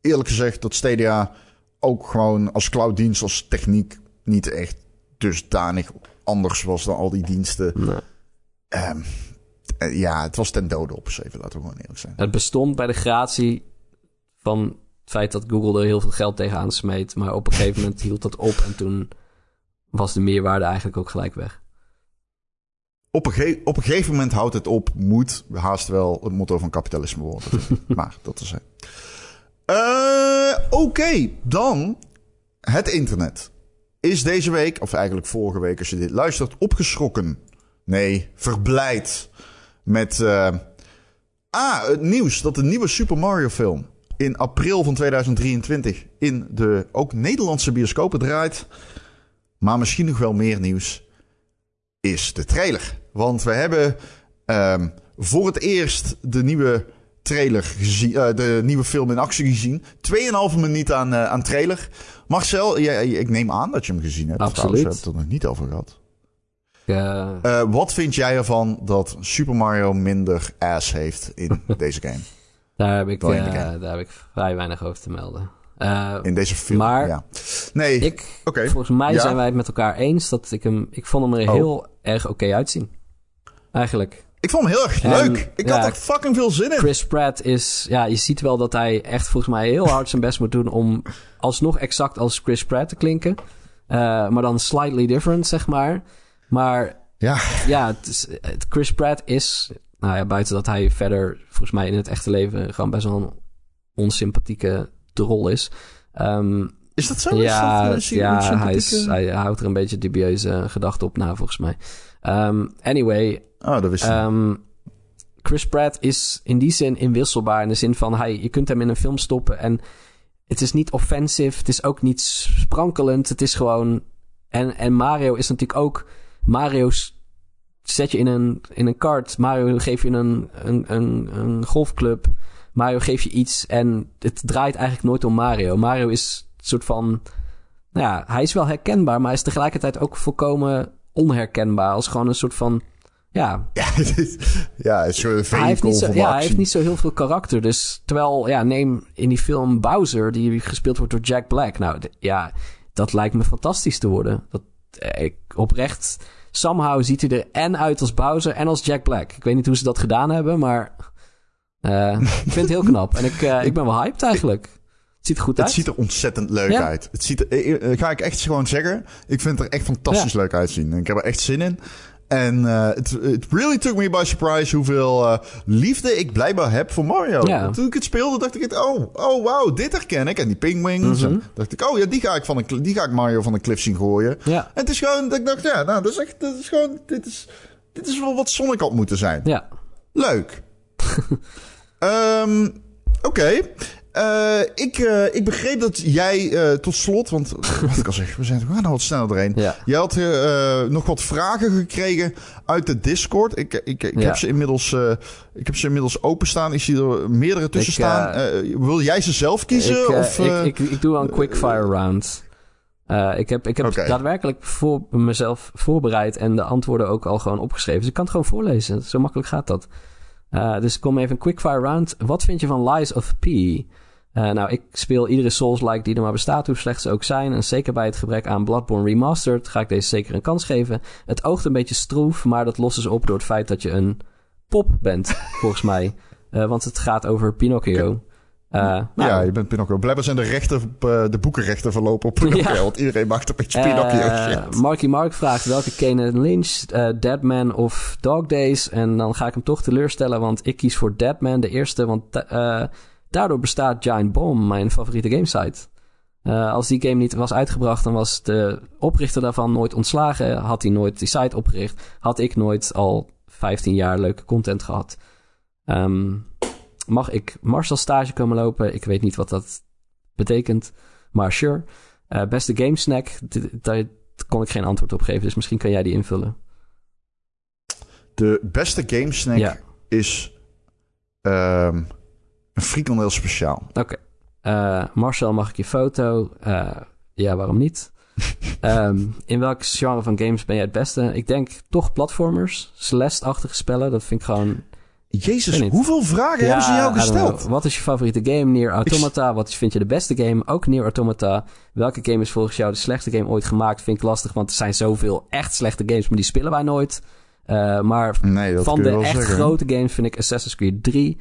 eerlijk gezegd dat Stadia ook gewoon als clouddienst, als techniek niet echt dusdanig anders was dan al die diensten. Nee. Um, Eh, ja, het was ten dode opgeschreven, laten we gewoon eerlijk zijn. Het bestond bij de gratie van het feit dat Google er heel veel geld tegenaan smeet. Maar op een gegeven moment hield dat op en toen was de meerwaarde eigenlijk ook gelijk weg. Op een, op een gegeven moment houdt het op, moet haast wel het motto van kapitalisme worden. maar dat is het. Uh, Oké, dan het internet. Is deze week, of eigenlijk vorige week als je dit luistert, opgeschrokken. Nee, verblijd. Met uh, ah, het nieuws dat de nieuwe Super Mario film in april van 2023 in de ook Nederlandse bioscopen draait. Maar misschien nog wel meer nieuws is de trailer. Want we hebben um, voor het eerst de nieuwe trailer gezien, uh, de nieuwe film in actie gezien. 2,5 minuut aan, uh, aan trailer. Marcel, jij, ik neem aan dat je hem gezien hebt. Absoluut. we hebben het er nog niet over gehad. Ja. Uh, wat vind jij ervan dat Super Mario minder ass heeft in deze game? Daar heb, ik, daar heb ik vrij weinig over te melden. in deze film, maar ja. Nee, ik, okay. volgens mij ja. zijn wij het met elkaar eens dat ik hem... Ik vond hem er oh. heel erg oké okay uitzien. Eigenlijk. Ik vond hem heel erg leuk. Ik had er fucking veel zin in. Chris Pratt is... Ja, je ziet wel dat hij echt volgens mij heel hard zijn best moet doen... om alsnog exact als Chris Pratt te klinken. Uh, maar dan slightly different, zeg maar. Maar ja, ja het is, het Chris Pratt is... Nou ja, buiten dat hij verder volgens mij in het echte leven... gewoon best wel een onsympathieke rol is. Um, is dat zo? Ja, is dat, ja hij, is, hij houdt er een beetje dubieuze gedachten op na, volgens mij. Um, anyway. Oh, dat wist ik. Um, Chris Pratt is in die zin inwisselbaar. In de zin van, hij, je kunt hem in een film stoppen en het is niet offensive. Het is ook niet sprankelend. Het is gewoon... En, en Mario is natuurlijk ook... Mario's zet je in een, in een kart. Mario geef je een, een, een, een golfclub. Mario geef je iets en het draait eigenlijk nooit om Mario. Mario is een soort van... Nou ja, hij is wel herkenbaar, maar hij is tegelijkertijd ook volkomen onherkenbaar. Als gewoon een soort van... Ja, ja, ja een soort hij heeft, niet zo, ja, hij heeft niet zo heel veel karakter. Dus terwijl, ja, neem in die film Bowser, die gespeeld wordt door Jack Black. Nou, ja, dat lijkt me fantastisch te worden. Dat, ik, oprecht, somehow ziet hij er en uit als Bowser en als Jack Black. Ik weet niet hoe ze dat gedaan hebben, maar uh, ik vind het heel knap. En ik, uh, ik ben wel hyped eigenlijk. Het ziet er goed het uit. Het ziet er ontzettend leuk ja. uit. Het ziet er, ga ik echt gewoon zeggen. Ik vind het er echt fantastisch ja. leuk uitzien. Ik heb er echt zin in. En het uh, really took me by surprise hoeveel uh, liefde ik blijkbaar heb voor Mario. Ja. Toen ik het speelde, dacht ik oh, oh wow, dit herken ik. En die pingwings. Mhm. En dacht ik, oh ja, die ga ik, van een, die ga ik Mario van een cliff zien gooien. Ja. En het is gewoon, dat ik dacht, ja, nou, dat is echt, dat is gewoon, dit is, dit is wel wat Sonic had moeten zijn. Ja. Leuk. um, Oké. Okay. Uh, ik, uh, ik begreep dat jij uh, tot slot, want wat ik al zeg, we zijn toch nou wat sneller doorheen. Ja. Je had nog wat vragen gekregen uit de Discord. Ik, ik, ik, Ja. heb, ze inmiddels, ik heb ze inmiddels openstaan. Ik zie er meerdere tussen Ik, staan. wil jij ze zelf kiezen? ik, of, ik, ik, ik doe wel een quickfire round. Ik heb, ik heb daadwerkelijk voor mezelf voorbereid en de antwoorden ook al gewoon opgeschreven. Dus ik kan het gewoon voorlezen. Zo makkelijk gaat dat. Dus kom even een quickfire round. Wat vind je van Lies of P? Uh, nou, ik speel iedere Souls-like die er maar bestaat, hoe slecht ze ook zijn. En zeker bij het gebrek aan Bloodborne Remastered ga ik deze zeker een kans geven. Het oogt een beetje stroef, maar dat lossen ze op door het feit dat je een pop bent, volgens mij. Uh, want het gaat over Pinocchio. Uh, nou, ja, je bent Pinocchio. Blijkbaar zijn de rechten, de boekenrechten verlopen op Pinocchio. Ja. Want iedereen maakt een beetje Pinocchio Uh. Marky Mark vraagt welke Kane Lynch, uh, Deadman of Dog Days. En dan ga ik hem toch teleurstellen, want ik kies voor Deadman, de eerste. Want daardoor bestaat Giant Bomb, mijn favoriete gamesite. Uh, als die game niet was uitgebracht, dan was de oprichter daarvan nooit ontslagen. Had hij nooit die site opgericht. Had ik nooit al 15 jaar leuke content gehad. Um, mag ik Marcel stage komen lopen? Ik weet niet wat dat betekent, maar sure. Uh, beste game snack, daar kon ik geen antwoord op geven, dus misschien kan jij die invullen. De beste game snack Ja. is um, een frikandel speciaal. Oké. Uh, Marcel, mag ik je foto? Uh, ja, waarom niet? um, in welk genre van games ben jij het beste? Ik denk toch platformers, Celeste-achtige spellen. Dat vind ik gewoon Jezus, hoeveel vragen hebben ze jou gesteld? Wat is je favoriete game? Nier Automata. Wat vind je de beste game? Ook Nier Automata. Welke game is volgens jou de slechtste game ooit gemaakt? Vind ik lastig, want er zijn zoveel echt slechte games, maar die spelen wij nooit. maar van de echt grote games vind ik Assassin's Creed 3...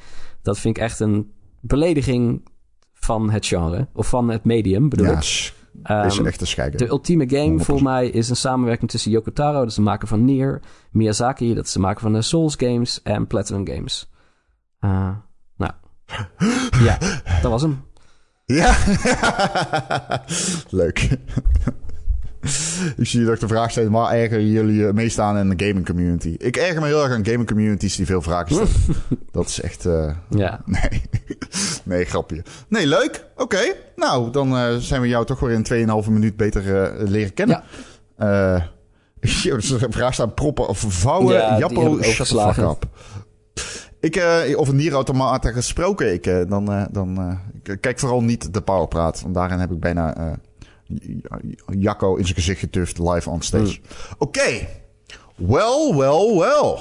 dat vind ik echt een belediging van het genre. Of van het medium, bedoel ja, ik. Um, is echt te scheiden. De ultieme game voor mij is een samenwerking tussen Yoko Taro, dat is de maker van Nier, Miyazaki, dat is de maker van de Souls games en Platinum Games. Uh, nou, ja, dat was hem. Ja, leuk. ik zie dat ik de vraag stel, maar ergeren jullie meestaan in de gaming community? Ik erger me heel erg aan gaming communities die veel vragen stellen. dat is echt... Uh, ja. Nee. nee, grapje. Nee, leuk. Oké. Nou, dan uh, zijn we jou toch weer in 2,5 minuut beter uh, leren kennen. Ja. Vraag staan proppen of vouwen. Ja, Jappo, shut. Ik, uh, over nierautomaten gesproken, ik, uh, dan, uh, dan kijk vooral niet de powerpraat. Want daarin heb ik bijna Jacco in zijn gezicht getuft live on stage. Mm. Oké. Okay. Well, well, well.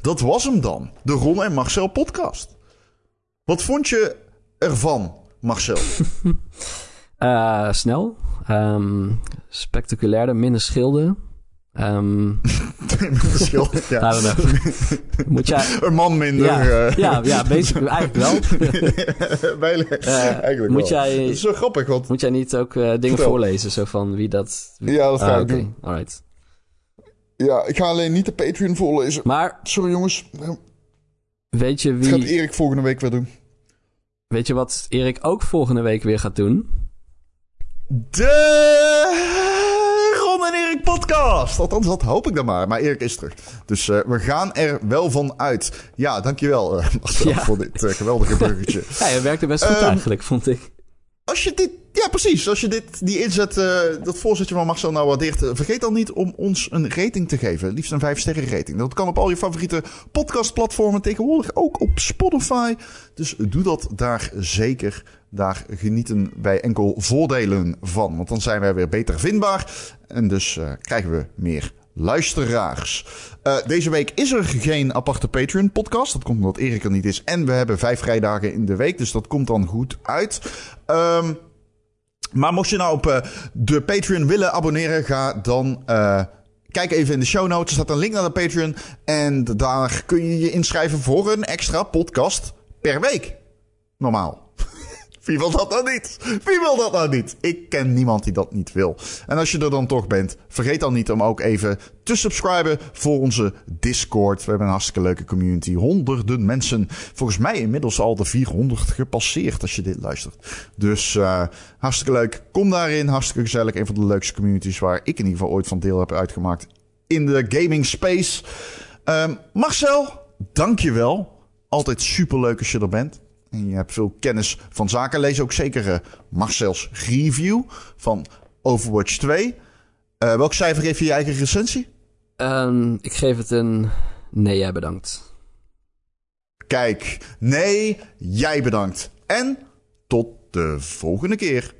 Dat was hem dan. De Ron en Marcel podcast. Wat vond je ervan, Marcel? uh, snel. Um, spectaculairder, minder schilden. Um, schilden, ja. Moet jij... Een man minder. Ja, uh... ja, ja eigenlijk wel. uh, eigenlijk moet wel. Jij, dat is zo grappig, want... Moet jij niet ook uh, dingen voorlezen, zo van wie dat... Ja, dat ga ah, ik okay. doen. Alright. Ja, ik ga alleen niet de Patreon voorlezen. Maar... Sorry jongens. Weet je wie... Dat gaat Erik volgende week weer doen. Weet je wat Erik ook volgende week weer gaat doen? De podcast. Althans, dat hoop ik dan maar. Maar Erik is terug. Dus uh, we gaan er wel van uit. Ja, dankjewel uh, Marcel ja. voor dit uh, geweldige bruggetje. ja, je werkte best goed um, eigenlijk, vond ik. Als je dit ja, precies. Als je dit, die inzet, dat voorzetje van Marcel nou waardeert, vergeet dan niet om ons een rating te geven. Liefst een 5 sterren rating. Dat kan op al je favoriete podcastplatformen, tegenwoordig ook op Spotify. Dus doe dat daar zeker. Daar genieten wij enkel voordelen van. Want dan zijn wij weer beter vindbaar. En dus uh, krijgen we meer luisteraars. Uh, deze week is er geen aparte Patreon-podcast. Dat komt omdat Erik er niet is. En we hebben vijf vrijdagen in de week. Dus dat komt dan goed uit. Um, maar mocht je nou op uh, de Patreon willen abonneren, ga dan kijk even in de show notes. Er staat een link naar de Patreon. En daar kun je je inschrijven voor een extra podcast per week. Normaal. Wie wil dat nou niet? Wie wil dat nou niet? Ik ken niemand die dat niet wil. En als je er dan toch bent, vergeet dan niet om ook even te subscriben voor onze Discord. We hebben een hartstikke leuke community. Honderden mensen. Volgens mij inmiddels al de 400 gepasseerd als je dit luistert. Dus uh, hartstikke leuk. Kom daarin. Hartstikke gezellig. Een van de leukste communities waar ik in ieder geval ooit van deel heb uitgemaakt in de gaming space. Um, Marcel, dankjewel. Altijd super leuk als je er bent. En je hebt veel kennis van zaken. Lees ook zeker uh, Marcel's review van Overwatch 2. Uh, eh, welk cijfer geef je je eigen recensie? Um, ik geef het een nee, jij bedankt. Kijk, nee, jij bedankt. En tot de volgende keer.